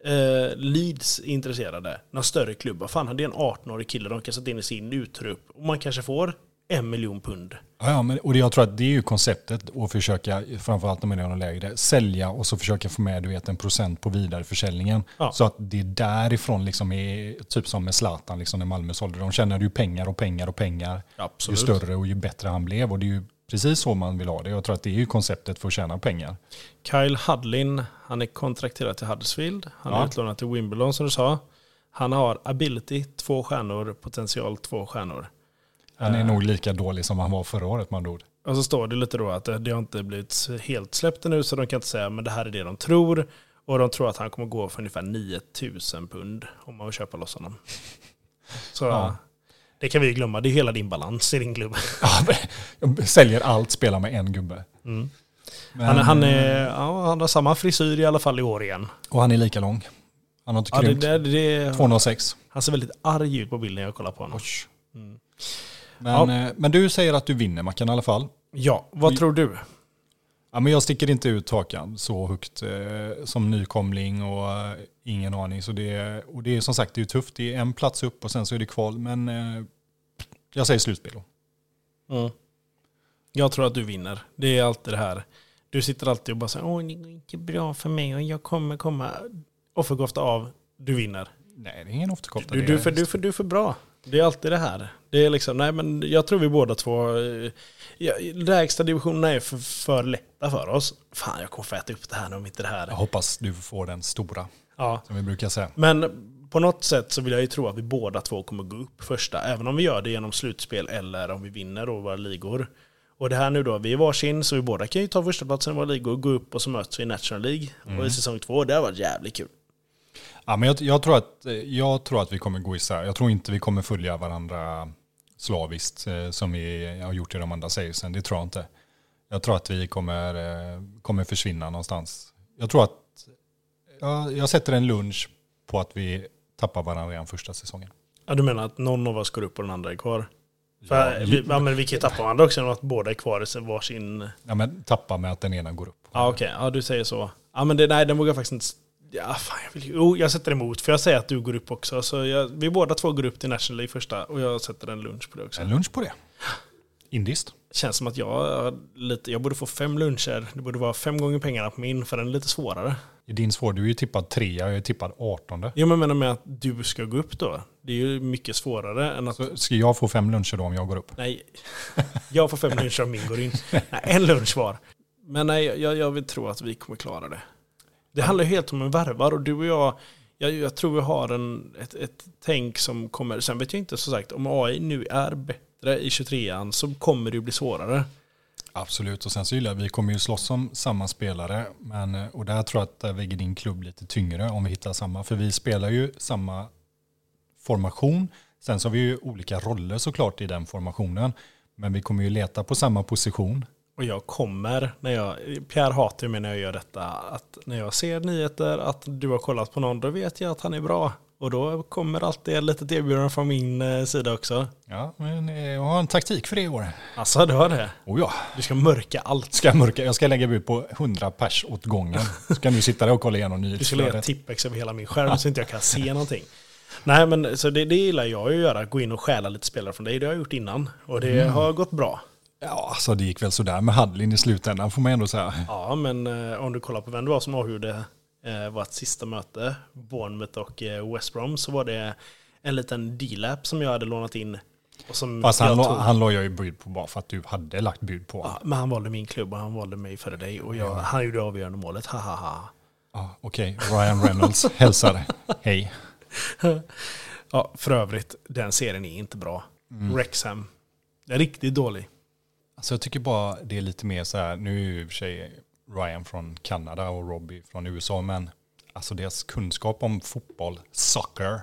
eh, Leeds är intresserade, några större klubbar, fan det är en 18-årig kille de kan sätta in i sin uttrupp. Och man kanske får en miljon pund. Ja, men, och det, jag tror att det är ju konceptet att försöka, framförallt om man är lägre, sälja och så försöka få med du vet, en procent på vidareförsäljningen. Ja. Så att det därifrån liksom är, typ som med Zlatan liksom när Malmö sålde, de tjänade ju pengar och pengar och pengar. Absolut. Ju större och ju bättre han blev. Och det är ju precis så man vill ha det. Jag tror att det är ju konceptet för att tjäna pengar. Kyle Hudlin, han är kontrakterad till Huddersfield. Han är Ja. utlånad till Wimbledon som du sa. Han har ability, två stjärnor, potential, två stjärnor. Han är Eh. nog lika dålig som han var förra året med andra ord. Och så står det lite då att det, det har inte blivit helt släppt ännu så de kan inte säga men det här är det de tror. Och de tror att han kommer gå för ungefär 9000 pund om man vill köpa loss honom. Så Ja. det kan vi glömma, det är hela din balans i din klubb. *laughs* Jag säljer allt, spelar med en gubbe. Mm. Men, Han, han, är, ja, han har samma frisyr i alla fall i år igen. Och han är lika lång. Han har inte Ja, det, krympt. det, det, 206. han ser väldigt arg ut på bilden jag kollar på honom. Oj. Mm. Men, eh, men du säger att du vinner Mackan i alla fall. Ja, vad Vi- tror du? Ja, men jag sticker inte ut hakan så högt eh, som nykomling och eh, ingen aning. Så det, och det är som sagt det är tufft. Det är en plats upp och sen så är det kval. Men eh, jag säger slutspel då. Mm. Jag tror att du vinner. Det är alltid det här. Du sitter alltid och bara säger åh det går inte bra för mig och jag kommer komma offerkofta av. Du vinner. Nej, det är ingen ofterkofta. Du, du, för, du, för, du är för bra. Det är alltid det här. Det är liksom, nej men jag tror vi båda två, eh, ja, lägsta divisionerna är för, för lätta för oss. Fan jag kommer få äta upp det här nu om inte det här. Jag hoppas du får den stora, Ja. som vi brukar säga. Men på något sätt så vill jag ju tro att vi båda två kommer gå upp första. Även om vi gör det genom slutspel eller om vi vinner då våra ligor. Och det här nu då, vi är varsin så vi båda kan ju ta första platsen i våra ligor, gå upp och så möts vi i National League. Och i säsong två, det har varit jävligt kul. Ja, men jag, jag, tror att, eh, jag tror att vi kommer gå isär. Jag tror inte vi kommer följa varandra slaviskt eh, som vi har gjort i de andra serien. Det tror jag inte. Jag tror att vi kommer, eh, kommer försvinna någonstans. Jag tror att ja, jag sätter en lunch på att vi tappar varandra redan första säsongen. Ja, du menar att någon av oss går upp och den andra är kvar? För, Ja, vi, ja, men vi kan ju tappa varandra också genom att båda är kvar i sin varsin... Ja, men tappa med att den ena går upp. Ja okej, ja du säger så. Ja men det, nej den vågar jag faktiskt inte... Ja, fan, jag vill, jo, jag sätter emot för jag säger att du går upp också. Så jag, vi båda två går upp till National League första och jag sätter en lunch på det också. En lunch på det. Indiskt. Känns som att jag, lite, jag borde få fem luncher. Det borde vara fem gånger pengarna på min för den är lite svårare. I din svår, du är ju tippad trea, jag är tippad artonde. Jo men jag menar med att du ska gå upp då. Det är ju mycket svårare än att... Så ska jag få fem luncher då om jag går upp? Nej, jag får fem *laughs* luncher om min går in. Nej, en lunch var. Men nej, jag, jag vill tro att vi kommer klara det. Det handlar ju helt om en värvar och du och jag, jag, jag tror vi har en, ett, ett tänk som kommer, sen vet jag inte som sagt, om AI nu är bättre i 23an så kommer det ju bli svårare. Absolut, och sen så gillar jag, vi kommer ju slåss om samma spelare, men, och där tror jag att där väger din klubb lite tyngre om vi hittar samma, för vi spelar ju samma formation, sen så har vi ju olika roller såklart i den formationen, men vi kommer ju leta på samma position. Och jag kommer, när jag, Pierre hatar ju mig när jag gör detta, att när jag ser nyheter att du har kollat på någon, då vet jag att han är bra. Och då kommer alltid ett litet erbjudande från min eh, sida också. Ja, men eh, jag har en taktik för det i år. Alltså, du har det? Oh ja, Du ska mörka allt. ska jag, mörka, jag ska lägga bud på 100 pers åt gången. Ska nu sitta där och kolla igenom Du ska lägga nyhetsflödet. tippex över hela min skärm så inte jag kan se någonting. Nej men så det, det gillar jag ju att göra, gå in och stjäla lite spelare från dig. Det har jag gjort innan. Och det Mm. har gått bra. Ja, alltså det gick väl sådär med Hadlin i slutändan får man ändå säga. Ja men eh, om du kollar på vem det var som avgjorde eh, vårt sista möte, Bournemouth och eh, West Brom, så var det en liten D-lap som jag hade lånat in. Och som Fast han, tog. han la jag ju bud på bara för att du hade lagt bud på. Ja, men han valde min klubb och han valde mig före dig. Och jag, han gjorde avgörande målet, ha ha. Ja, Okej, Ryan Reynolds hälsar. Hej. *laughs* Ja, för övrigt, den serien är inte bra. Mm. Wrexham, den är riktigt dålig. Alltså jag tycker bara det är lite mer så här, nu är ju i och för sig Ryan från Kanada och Robbie från USA, men alltså deras kunskap om fotboll, soccer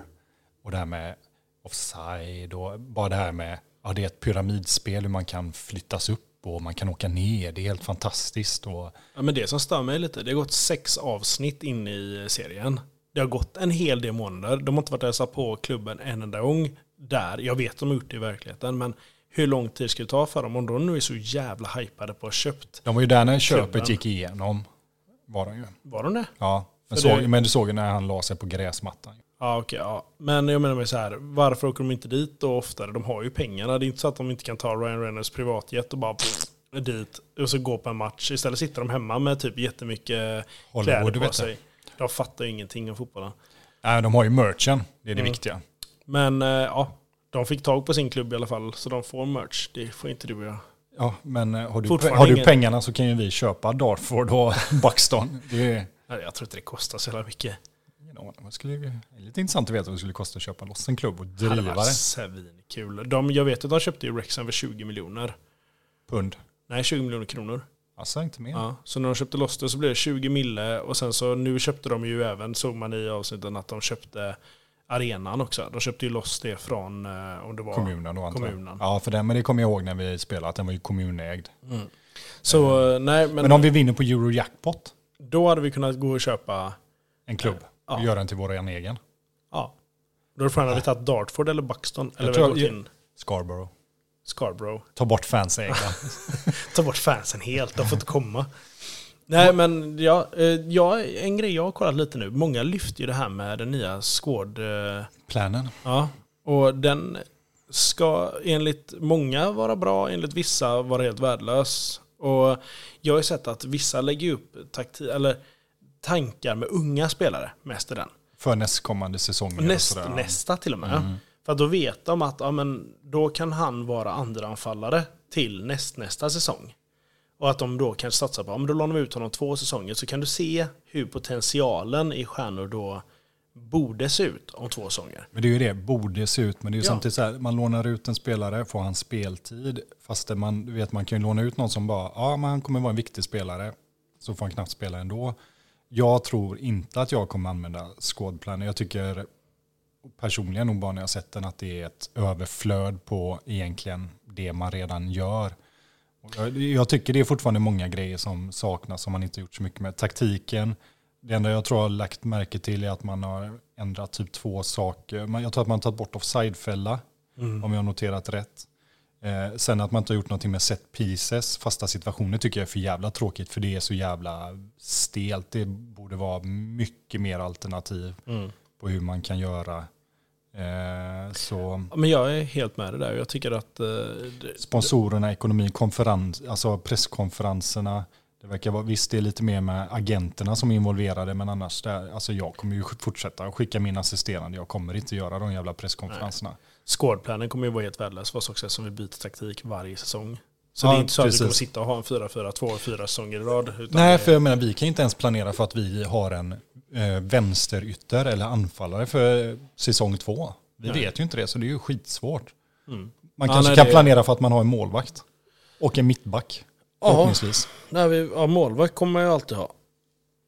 och det här med offside och bara det här med, ja det är ett pyramidspel hur man kan flyttas upp och man kan åka ner, det är helt fantastiskt och Ja, men det som stör mig lite, det har gått sex avsnitt in i serien. Det har gått en hel del månader. De har inte varit och hälsat på klubben en enda gång där. Jag vet att de har gjort det i verkligheten, men hur lång tid ska det ta för dem om de nu är så jävla hypade på att ha köpt? de var ju där när Klubben. köpet gick igenom. Var de ju. Var de det? Ja, men, För det- såg, men du såg ju när han la sig på gräsmattan. Ja, okej. ja. Men jag menar mig så här, varför åker de inte dit då oftare? De har ju pengarna. Det är inte så att de inte kan ta Ryan Reynolds privatjet och bara pff, dit och så gå på en match. Istället sitter de hemma med typ jättemycket Hollywood, kläder på vet sig. De fattar ju ingenting om fotbollen. Nej, de har ju merchen, det är det Mm. viktiga. Men eh, ja, de fick tag på sin klubb i alla fall, så de får merch. Det får inte du göra. Ja, men eh, har du, har du pengarna så kan ju vi köpa Dartford och *laughs* Buxton. Det är, Nej, Jag tror inte det kostar så jävla mycket. Det skulle, det är lite intressant att veta vad det skulle kosta att köpa loss en klubb och Det hade driva varit det. svinkul. De, jag vet att de köpte ju Wrexham för 20 miljoner. Pund. Nej, 20 miljoner kronor. Alltså inte mer. Ja, så när de köpte loss det så blev det 20 mille och sen så nu köpte de ju även, såg man i avsnitten att de köpte arenan också. De köpte ju loss det från, eh, om det var Kommunen då jag. kommunen. Ja, för den, men det kommer jag ihåg när vi spelade, att den var ju kommunägd. Så eh, nej, men, Men om vi vinner på Eurojackpot, då hade vi kunnat gå och köpa, en klubb, Ja. och göra den till vår egen. ja. Då hade vi tagit Dartford eller Buxton. Eller tror vi jag- in Scarborough. Scarborough. Ta bort fansägda. *laughs* Ta bort fansen helt, de får inte komma. Nej men ja, eh, ja, en grej jag har kollat lite nu. Många lyfter ju det här med den nya Squad. eh, Planen. Ja, och den ska enligt många vara bra, enligt vissa vara helt värdelös. Och jag har ju sett att vissa lägger upp takti- eller tankar med unga spelare mest i den. För nästkommande säsonger. och Näst, nästa till och med. För att då vet de att ja, men, då kan han vara andraanfallare till näst, nästa säsong. Och att de då kanske satsar på, ja, men då lånar vi ut honom två säsonger så kan du se hur potentialen i stjärnor då borde se ut om två säsonger. Men det är ju det, borde se ut. Men det är ju Ja. samtidigt så här, man lånar ut en spelare, får han speltid. Fast det man, du vet, man kan ju låna ut någon som bara, ja men han kommer vara en viktig spelare. Så får han knappt spela ändå. Jag tror inte att jag kommer använda skådplaner. Jag tycker personligen nog bara när jag sett den att det är ett överflöd på egentligen det man redan gör. Jag, jag tycker det är fortfarande många grejer som saknas som man inte gjort så mycket med. Taktiken, det enda jag tror jag har lagt märke till är att man har ändrat typ två saker. Jag tror att man har tagit bort offside-fälla, om jag har noterat rätt. Eh, sen att man inte har gjort någonting med set pieces, fasta situationer tycker jag är för jävla tråkigt för det är så jävla stelt. Det borde vara mycket mer alternativ på hur man kan göra. Eh, så Men jag är helt med det där. Jag tycker att... eh, det- sponsorerna, ekonomi, konferens, alltså presskonferenserna. Det verkar vara, visst det är lite mer med agenterna som är involverade men annars, det, alltså jag kommer ju fortsätta skicka min assisterande. Jag kommer inte göra de jävla presskonferenserna. Squadplanen kommer ju vara helt värdelös vad också som vi byter taktik varje säsong. Så Ja, det är inte så att vi precis. kommer sitta och ha en 4-4-2 fyra säsonger i rad. Nej, för jag menar vi kan inte ens planera för att vi har en eh, vänsterytter eller anfallare för säsong två. Vi Nej. vet ju inte det, så det är ju skitsvårt. Mm. Man Ja, kanske nej, kan det- planera för att man har en målvakt. Och en mittback. Förhoppningsvis. Vi, ja, målvakt kommer ju alltid ha.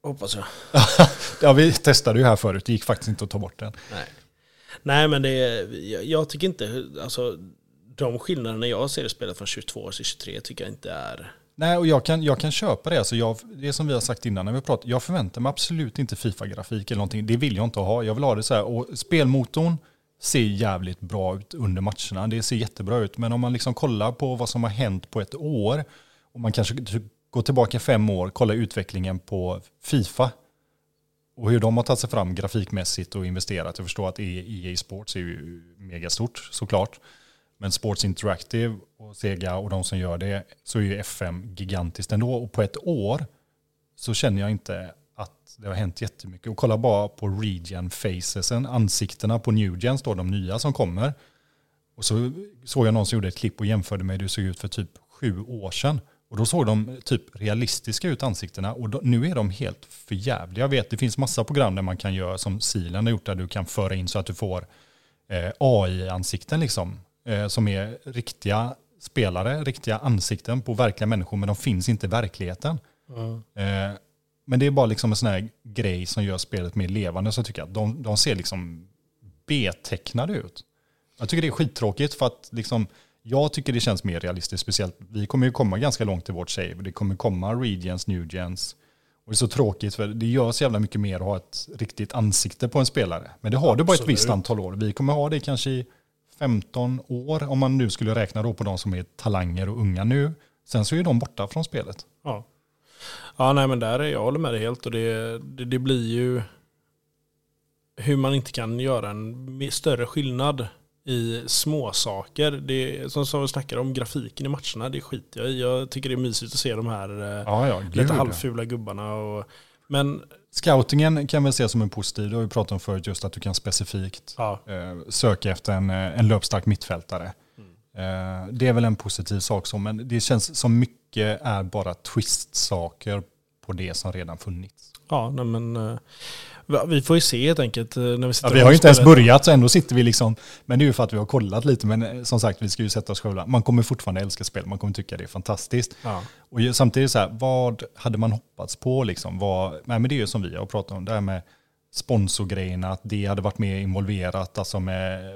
Hoppas jag. *laughs* Ja, vi testade ju här förut, det gick faktiskt inte att ta bort den. Nej. Nej, men det är, jag, jag tycker inte... Alltså, de skillnaderna jag ser i spelet från 22 till 23 tycker jag inte är... Nej, och jag kan, jag kan köpa det. Alltså jag, det är som vi har sagt innan när vi pratat. Jag förväntar mig absolut inte Fifa-grafik eller någonting. Det vill jag inte ha. Jag vill ha det så här. Och spelmotorn ser jävligt bra ut under matcherna. Det ser jättebra ut. Men om man liksom kollar på vad som har hänt på ett år. Och man kanske typ går tillbaka fem år, kollar utvecklingen på Fifa. Och hur de har tagit sig fram grafikmässigt och investerat. Jag förstår att EA Sports är ju megastort såklart. Men Sports Interactive och Sega och de som gör det så är ju FM gigantiskt ändå. Och på ett år så känner jag inte att det har hänt jättemycket. Och kolla bara på Regen-facesen, ansiktena på NewGen står de nya som kommer. Och så såg jag någon som gjorde ett klipp och jämförde med hur det såg ut för typ sju år sedan. Och då såg de typ realistiska ut ansiktena och då, nu är de helt förjävliga. Jag vet, det finns massa program där man kan göra som Silen har gjort där du kan föra in så att du får eh, AI-ansikten liksom. Eh, som är riktiga spelare, riktiga ansikten på verkliga människor men de finns inte i verkligheten. Eh, men det är bara liksom en sån här grej som gör spelet mer levande så tycker jag. De, de ser liksom B-tecknade ut. Jag tycker det är skittråkigt för att liksom, jag tycker det känns mer realistiskt. Speciellt, vi kommer ju komma ganska långt i vårt save. Det kommer komma regions, new gens. Och det är så tråkigt för det gör så jävla mycket mer att ha ett riktigt ansikte på en spelare. Men det har du bara ett Absolut. visst antal år. Vi kommer ha det kanske i 15 år om man nu skulle räkna då på de som är talanger och unga nu. Sen så är de borta från spelet. Ja. Ja, nej men där är jag håller med dig helt och det, det, det blir ju hur man inte kan göra en större skillnad i små saker. Det, som, som vi snackar om, grafiken i matcherna, det skiter jag i. Jag tycker det är mysigt att se de här eh, Ja, ja, lite halvfula gubbarna. Och, men Scoutingen kan väl ses som en positiv, det har vi pratat om förut, just att du kan specifikt ja, eh, söka efter en, eh, en löpstark mittfältare. Eh, det är väl en positiv sak, så, men det känns som mycket är bara twist-saker på det som redan funnits. ja nej men, Vi får ju se helt enkelt eh, när vi sitter Ja, vi har ju inte ens börjat så ändå sitter vi liksom, men det är ju för att vi har kollat lite, men eh, som sagt vi ska ju sätta oss själva. Man kommer fortfarande älska spel, man kommer tycka det är fantastiskt. Ja. Och samtidigt så här, vad hade man hoppats på liksom? Vad, nej men det är ju som vi har pratat om, det här med sponsorgrejerna, att det hade varit mer involverat, alltså med eh,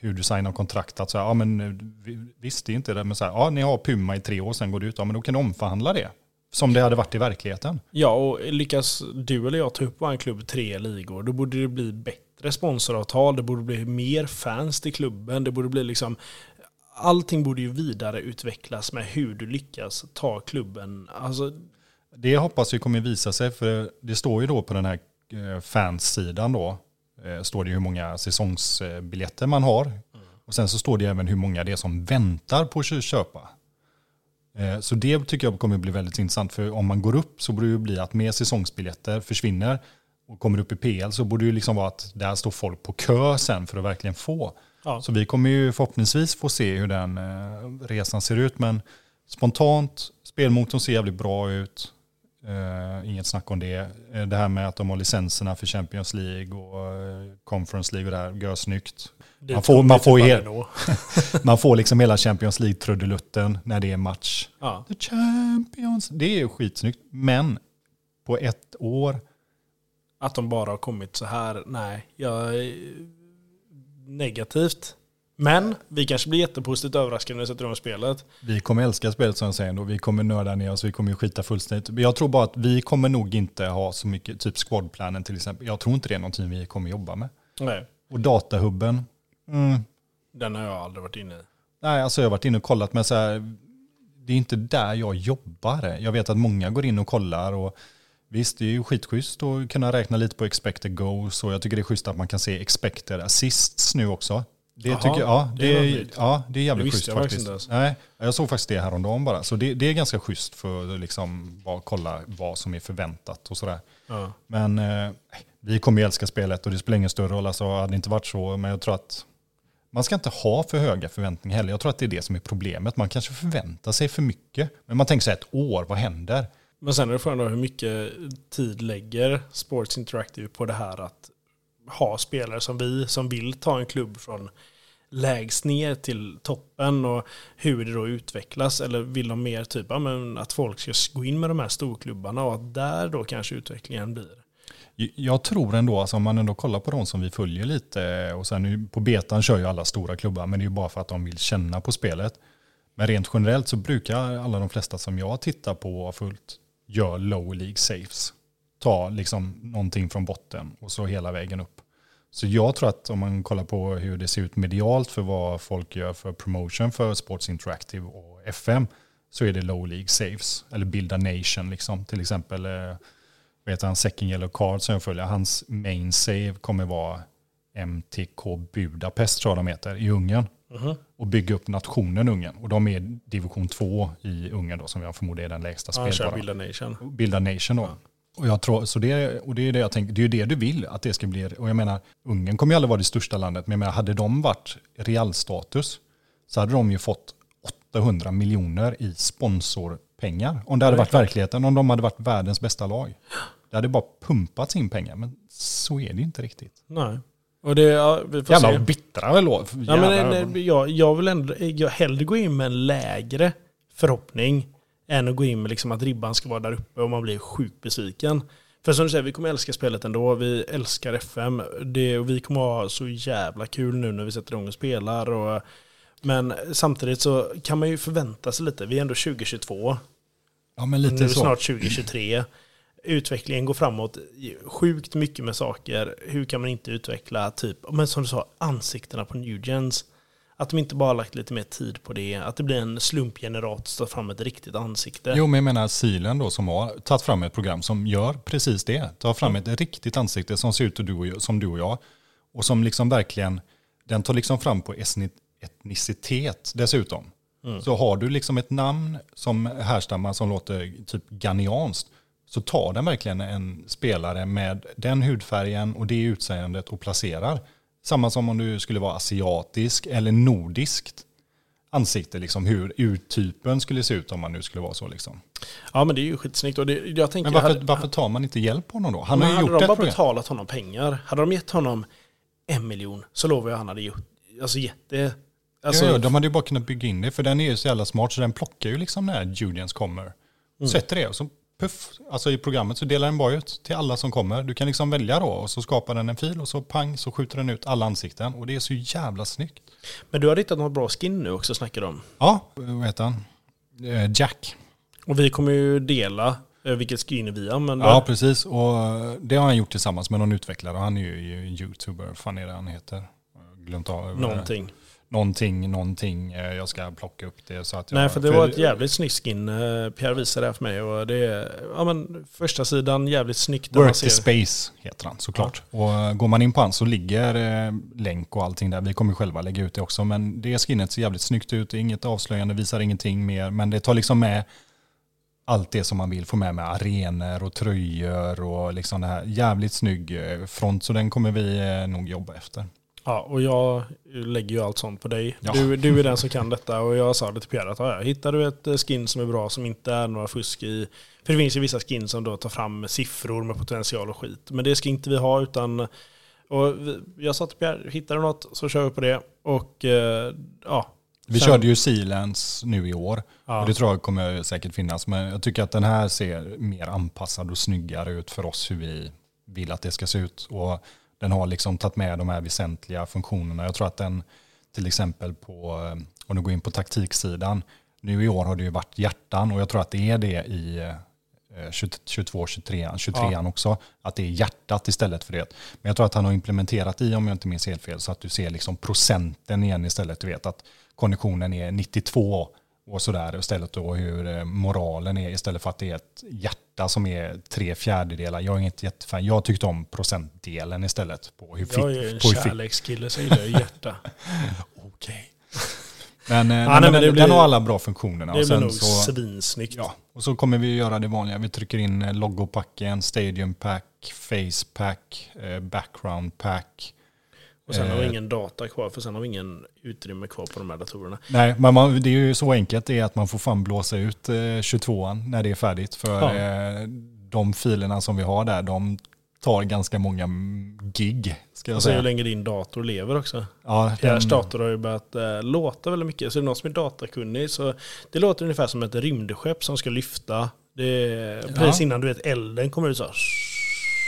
hur du signar kontrakt. Att så här, ja men vi- visst det är inte det, men så här, ja ni har Puma i tre år, sen går det ut, ja men då kan du omförhandla det. Som det hade varit i verkligheten. ja, och lyckas du eller jag ta upp vår klubb tre ligor, då borde det bli bättre sponsoravtal, det borde bli mer fans till klubben, det borde bli liksom Allting borde ju vidareutvecklas med hur du lyckas ta klubben. Alltså, Det hoppas vi kommer visa sig, för det står ju då på den här eh, fansidan då, eh, står det hur många säsongsbiljetter man har. Och sen så står det även hur många det är som väntar på att köpa. Eh, Så det tycker jag kommer bli väldigt intressant, för om man går upp så borde det bli att mer säsongsbiljetter försvinner och kommer upp i PL så borde det liksom vara att där står folk på kö sen för att verkligen få. ja. Så vi kommer ju förhoppningsvis få se hur den eh, resan ser ut. Men spontant, spelmotorn ser jävligt bra ut. Eh, inget snack om det. Eh, det här med att de har licenserna för Champions League och eh, Conference League och det här, gör snyggt. Det Man får- man får nå. *laughs* Man får liksom hela Champions League-trudelutten när det är match. Ja. The Champions, det är ju skitsnyggt. Men på ett år, Att de bara har kommit så här, nej. Jag negativt. Men vi kanske blir jättepositivt överraskade när vi sätter igång spelet. Vi kommer älska spelet som jag säger och vi kommer nörda ner oss, vi kommer skita fullständigt. Jag tror bara att vi kommer nog inte ha så mycket, typ squadplanen till exempel. Jag tror inte det är någonting vi kommer jobba med. Nej, Och datahubben, mm, den har jag aldrig varit inne i. nej alltså jag har varit inne och kollat men så här, det är inte där jag jobbar. Jag vet att många går in och kollar och visst det är ju skitschysst att kunna räkna lite på expected goals och jag tycker det är schysst att man kan se expected assists nu också. Det Jaha, tycker jag, ja, det det, är, ja, det är jävligt Det schysst faktiskt inte Nej, jag såg faktiskt det häromdagen bara. Så det, det är ganska schysst för att liksom bara kolla vad som är förväntat och sådär. Ja. Men eh, vi kommer ju älska spelet och det spelar ingen större roll. Alltså, hade det inte varit så, men jag tror att man ska inte ha för höga förväntningar heller. Jag tror att det är det som är problemet. Man kanske förväntar sig för mycket. Men man tänker sig ett år, vad händer? Men sen är det frågan då hur mycket tid lägger Sports Interactive på det här att ha spelare som vi som vill ta en klubb från lägst ner till toppen och hur det då utvecklas eller vill de mer typ ja, men att folk ska gå in med de här storklubbarna och att där då kanske utvecklingen blir. Jag tror ändå, alltså, om man ändå kollar på de som vi följer lite, och sen på betan kör ju alla stora klubbar, men det är ju bara för att de vill känna på spelet. Men rent generellt så brukar alla de flesta som jag tittar på och har följt gör low league saves. Ta liksom någonting från botten och så hela vägen upp. Så jag tror att om man kollar på hur det ser ut medialt för vad folk gör för promotion för Sports Interactive och FM så är det low league saves. Eller Builda Nation liksom. Till exempel eh, vet han, Second Yellow Card som jag följer. Hans main save kommer vara MTK Budapest tror jag de heter i Ungern. Mhm. Och bygga upp nationen Ungern. Och de är division 2 i Ungern då som jag förmodar är den lägsta Han kör spelbara. Build a Nation. Bilda nation då. Och, jag tror, så det, och det är det jag tänker, det är ju det du vill att det ska bli. Och jag menar, Ungern kommer ju aldrig vara det största landet, men jag menar, hade de varit realstatus så hade de ju fått 800 miljoner i sponsorpengar. Om det hade varit verkligheten, om de hade varit världens bästa lag. Det hade bara pumpats in pengar, men så är det ju inte riktigt. Nej. Och det, ja, vi får Jävla se. bittra då. Ja, men, nej, jag, jag vill ändå, jag hellre gå in med en lägre förhoppning än att gå in med liksom att ribban ska vara där uppe och man blir sjukt besviken. För som du säger, vi kommer älska spelet ändå. Vi älskar FM. Det, och vi kommer ha så jävla kul nu när vi sätter igång och spelar. Och, men samtidigt så kan man ju förvänta sig lite. Vi är ändå 2022. ja, men Nu lite är vi så. snart 2023. Utvecklingen går framåt sjukt mycket med saker. Hur kan man inte utveckla, typ, men som du sa, ansiktena på Newgens. Att de inte bara har lagt lite mer tid på det. Att det blir en slumpgenerator som tar fram ett riktigt ansikte. Jo, men jag menar Silen då som har tagit fram ett program som gör precis det. Tar fram ett riktigt ansikte som ser ut som du och jag. Och som liksom verkligen, den tar liksom fram på etnicitet dessutom. Så har du liksom ett namn som härstammar som låter typ ganianskt så tar den verkligen en spelare med den hudfärgen och det utseendet och placerar. Samma som om du skulle vara asiatisk eller nordiskt. ansikte, liksom hur urtypen skulle se ut om man nu skulle vara så. Liksom. Ja men det är ju skitsnyggt. Och det, jag tänker, Men varför, hade, varför tar man inte hjälp på honom då? Han har ju hade gjort de ett bara program. betalat honom pengar, hade de gett honom en miljon så lovar jag han hade gjort, alltså jätte... Alltså, ja, ja, de hade ju bara kunnat bygga in det, för den är ju så jävla smart så den plockar ju liksom när Julians kommer. Mm. Sätter det och så puff, alltså i programmet så delar den bara ut till alla som kommer. Du kan liksom välja då och så skapar den en fil och så pang så skjuter den ut alla ansikten och det är så jävla snyggt. Men du har hittat något bra skin nu också snackar de om. Ja, vad heter han? Eh, Jack. Och vi kommer ju dela eh, vilket skin vi använder. Ja, precis. Och det har han gjort tillsammans med någon utvecklare. Han är ju youtuber, vad fan är det han heter? Glömt av. Någonting. Någonting, någonting. Eh, Jag ska plocka upp det så att jag... Nej, för det var ett jävligt snyggt skin. eh, Pierre visade det här för mig. Och det är, ja men första sidan jävligt snyggt. Work the Space heter han såklart. Och eh, går man in på han så ligger länk och allting där. Vi kommer själva lägga ut det också. Men det skinnet ser jävligt snyggt ut. Det är inget avslöjande, visar ingenting mer. Men det tar liksom med allt det som man vill få med med arenor och tröjor och liksom det här jävligt snygg front. Så den kommer vi nog jobba efter. Ja, och jag lägger ju allt sånt på dig. Ja. Du, du är den som kan detta och jag sa det till Pierre att ja, hittar du ett eh, skin som är bra som inte är några fusk i. För det finns ju vissa skin som då tar fram siffror med potential och skit. Men det ska inte vi ha utan och jag sa till Pierre, hittar du något så kör vi på det. Och eh, ja. Vi Sen- körde ju Sealands nu i år. ja. Och det tror jag kommer säkert finnas. Men jag tycker att den här ser mer anpassad och snyggare ut för oss hur vi vill att det ska se ut. Och den har liksom tagit med de här väsentliga funktionerna. Jag tror att den till exempel på, eh, om du går in på taktiksidan, nu i år har det ju varit hjärtan och jag tror att det är det i eh, 22, 23, 23 Ja. också. Att det är hjärtat istället för det. Men jag tror att han har implementerat i, om jag inte minns helt fel, så att du ser liksom procenten igen istället. Du vet att konditionen är 92 och sådär istället då hur eh, moralen är istället för att det är ett hjärta som är tre fjärdedelar. Jag är inget jättefan. Jag tyckte om procentdelen istället på hur Jag är en kärlekskille så gillar jag hjärta. *laughs* Okej. Men, eh, nej, nej, men men det den, blir- har alla bra funktionerna. Det och, blir nog så, svinsnyggt. ja, och så kommer vi göra det vanliga. Vi trycker in eh, logopacken, stadium pack, face pack, background pack. Och sen har vi Eh. ingen data kvar för sen har vi ingen utrymme kvar på de här datorerna. Nej, men man, det är ju så enkelt det är att man får fan blåsa ut eh, 22an när det är färdigt. För Ja. eh, de filerna som vi har där, de tar ganska många gig. Ska jag Och sen hur säga. länge din dator lever också. Ja, den- dator har ju börjat eh, låta väldigt mycket. Så är det någon som är datakunnig så det låter ungefär som ett rymdskepp som ska lyfta. Det precis innan du vet elden kommer ut så. här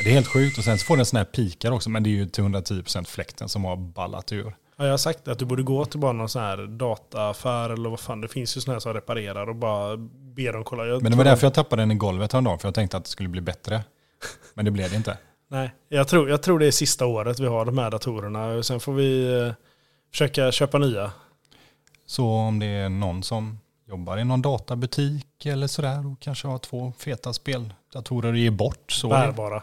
det är helt sjukt. Och sen så får den sådana här pikar också, men det är ju till 110% fläkten som har ballat ur. Ja, jag har sagt att du borde gå till bara någon sån här dataaffär eller vad fan. Det finns ju sådana här som reparerar och bara be dem kolla. Jag Men det var därför jag tappade den i golvet häromdagen, för jag tänkte att det skulle bli bättre. Men det blev det inte. Nej, jag tror, jag tror det är sista året vi har de här datorerna. Sen får vi försöka köpa nya. Så om det är någon som jobbar i någon databutik eller sådär och kanske har två feta speldatorer och ger bort. Så Bärbara.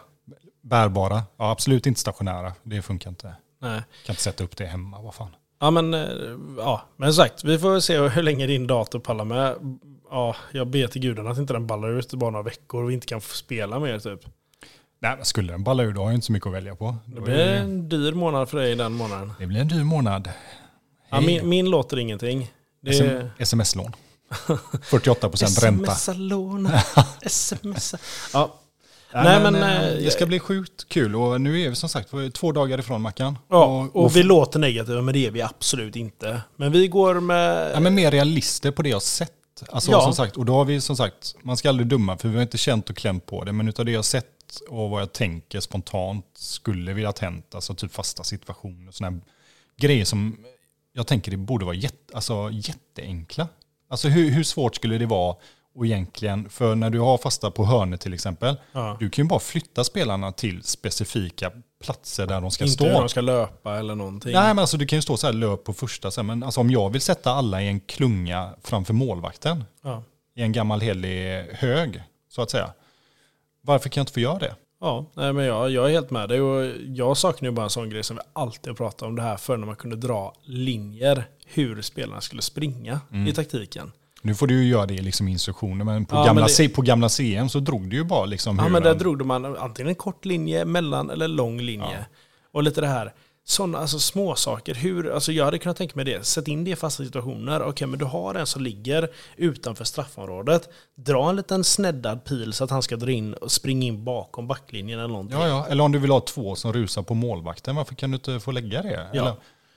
Bärbara. Ja, absolut inte stationära. Det funkar inte. Nej. Kan inte sätta upp det hemma, vad fan. Ja men, eh, ja, men sagt, vi får se hur länge din dator pallar med. Ja, jag ber till gudarna att inte den ballar ut i bara några veckor och vi inte kan få spela mer typ. Nej, men skulle den balla ur då har jag inte så mycket att välja på. Det blir det, en dyr månad för dig den månaden. det blir en dyr månad. Ja, min, min låter ingenting. Det SM, sms-lån. *laughs* 48% ränta. Smsa-lån. *laughs* Smsa. Ja, Nej, Nej, men, men, eh, eh, det ska bli sjukt kul och nu är vi som sagt två dagar ifrån Mackan. ja och vi låter negativa men det är vi absolut inte. Men vi går med... Ja, men mer realister på det jag sett. Alltså, Ja. som sagt, och då har vi som sagt, man ska aldrig döma för vi har inte känt och klämt på det, men utav det jag sett och vad jag tänker spontant skulle vilja hänt, alltså typ fasta situationer, sådana här grejer som jag tänker det borde vara jätte, alltså, jätteenkla. Alltså hur, hur svårt skulle det vara och egentligen, för när du har fasta på hörnor till exempel, ja. du kan ju bara flytta spelarna till specifika platser där de ska Inte stå. hur de ska löpa eller någonting. Nej men alltså du kan ju stå så här löp på första sen, men alltså om jag vill sätta alla i en klunga framför målvakten Ja. i en gammal helig hög så att säga. Varför kan jag inte få göra det? Ja, nej, men jag, jag är helt med dig. Och jag saknar ju bara en sån grej som vi alltid har pratat om det här för när man kunde dra linjer hur spelarna skulle springa Mm. i taktiken. Nu får du ju göra det i liksom instruktioner, men på, Ja, gamla, men det- på gamla CM så drog du ju bara liksom Ja, men där drog man antingen en kort linje, mellan eller lång linje. Och lite det här, Sådana alltså, små saker. Hur, alltså, jag hade kunnat tänka mig det. Sätt in det i fasta situationer. Okej, men du har en som ligger utanför straffområdet. Dra en liten sneddad pil så att han ska dra in och springa in bakom backlinjen eller någonting. Ja, ja. Eller om du vill ha två som rusar på målvakten, varför kan du inte få lägga det? Ja. Eller,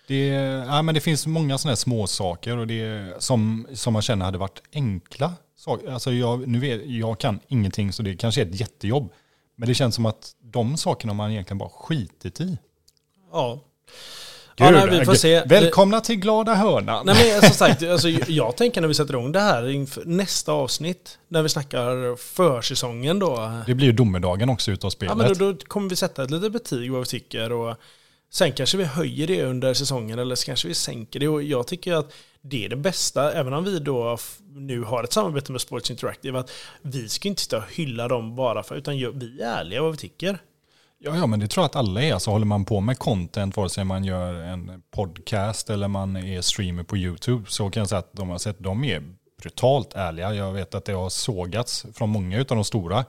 det, ja, men det finns många sådana här små saker och det, som, som man känner hade varit enkla saker. Alltså jag, nu vet, jag kan ingenting så det kanske är ett jättejobb. Men det känns som att de sakerna man egentligen bara skitit i. Ja. Ja, nej, vi får se. Välkomna till glada hörnan. Nej, men som sagt, *laughs* alltså, jag tänker när vi sätter igång det här inför nästa avsnitt, när vi snackar försäsongen då. Det blir ju domedagen också utav spelet. Ja, men då, då kommer vi sätta ett litet betyg vad vi tycker. Och sen kanske vi höjer det under säsongen eller så kanske vi sänker det. Och jag tycker att det är det bästa, även om vi då nu har ett samarbete med Sports Interactive, att vi ska inte sitta och hylla dem bara för, utan vi är ärliga vad vi tycker. Ja, ja, men det tror jag att alla är. Alltså, håller man på med content, vare sig man gör en podcast eller man är streamer på YouTube, så kan jag säga att de har sett, de är brutalt ärliga. Jag vet att det har sågats från många av de stora.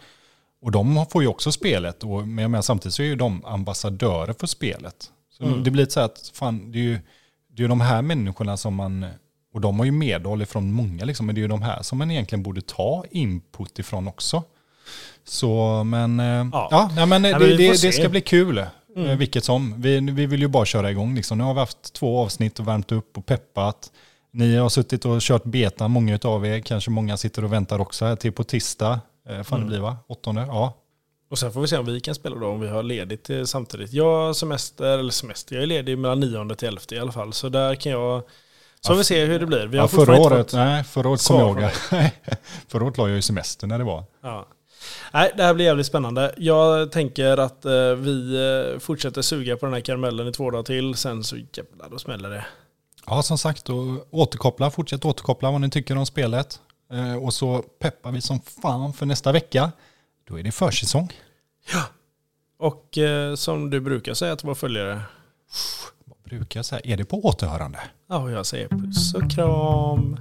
Och de får ju också spelet, och, men menar, samtidigt så är ju de ambassadörer för spelet. Så Mm. Det blir så att fan, det är ju det är de här människorna som man, och de har ju medhåll ifrån många, liksom, men det är ju de här som man egentligen borde ta input ifrån också. Så, men, ja. Ja. ja nej, men Ja, det, men det, det ska bli kul. Mm. eh, Vilket som. Vi, vi vill ju bara köra igång. Liksom. Nu har vi haft två avsnitt och värmt upp och peppat. Ni har suttit och kört beta, många av er. Kanske många sitter och väntar också här till på tisdag. Eh, fan Mm. det blir va? Åttonde? Ja. Och sen får vi se om vi kan spela då, om vi har ledigt eh, samtidigt. Jag har semester, eller semester, jag är ledig mellan 9 till 11 i alla fall. Så där kan jag... Så får vi se hur det blir. Vi har ja förra året, nej, förra året kommer jag ihåg. *laughs* förra året la jag ju semester när det var. Ja. Nej, det här blir jävligt spännande. Jag tänker att eh, vi eh, fortsätter suga på den här karamellen i två dagar till. Sen så jävlar, då smäller det. Ja, som sagt, och återkoppla, fortsätt återkoppla vad ni tycker om spelet. Eh, och så peppar vi som fan för nästa vecka. Då är det försäsong. Och eh, som du brukar säga till våra följare. Vad brukar jag säga? Är det på återhörande? Ja, jag säger puss och kram.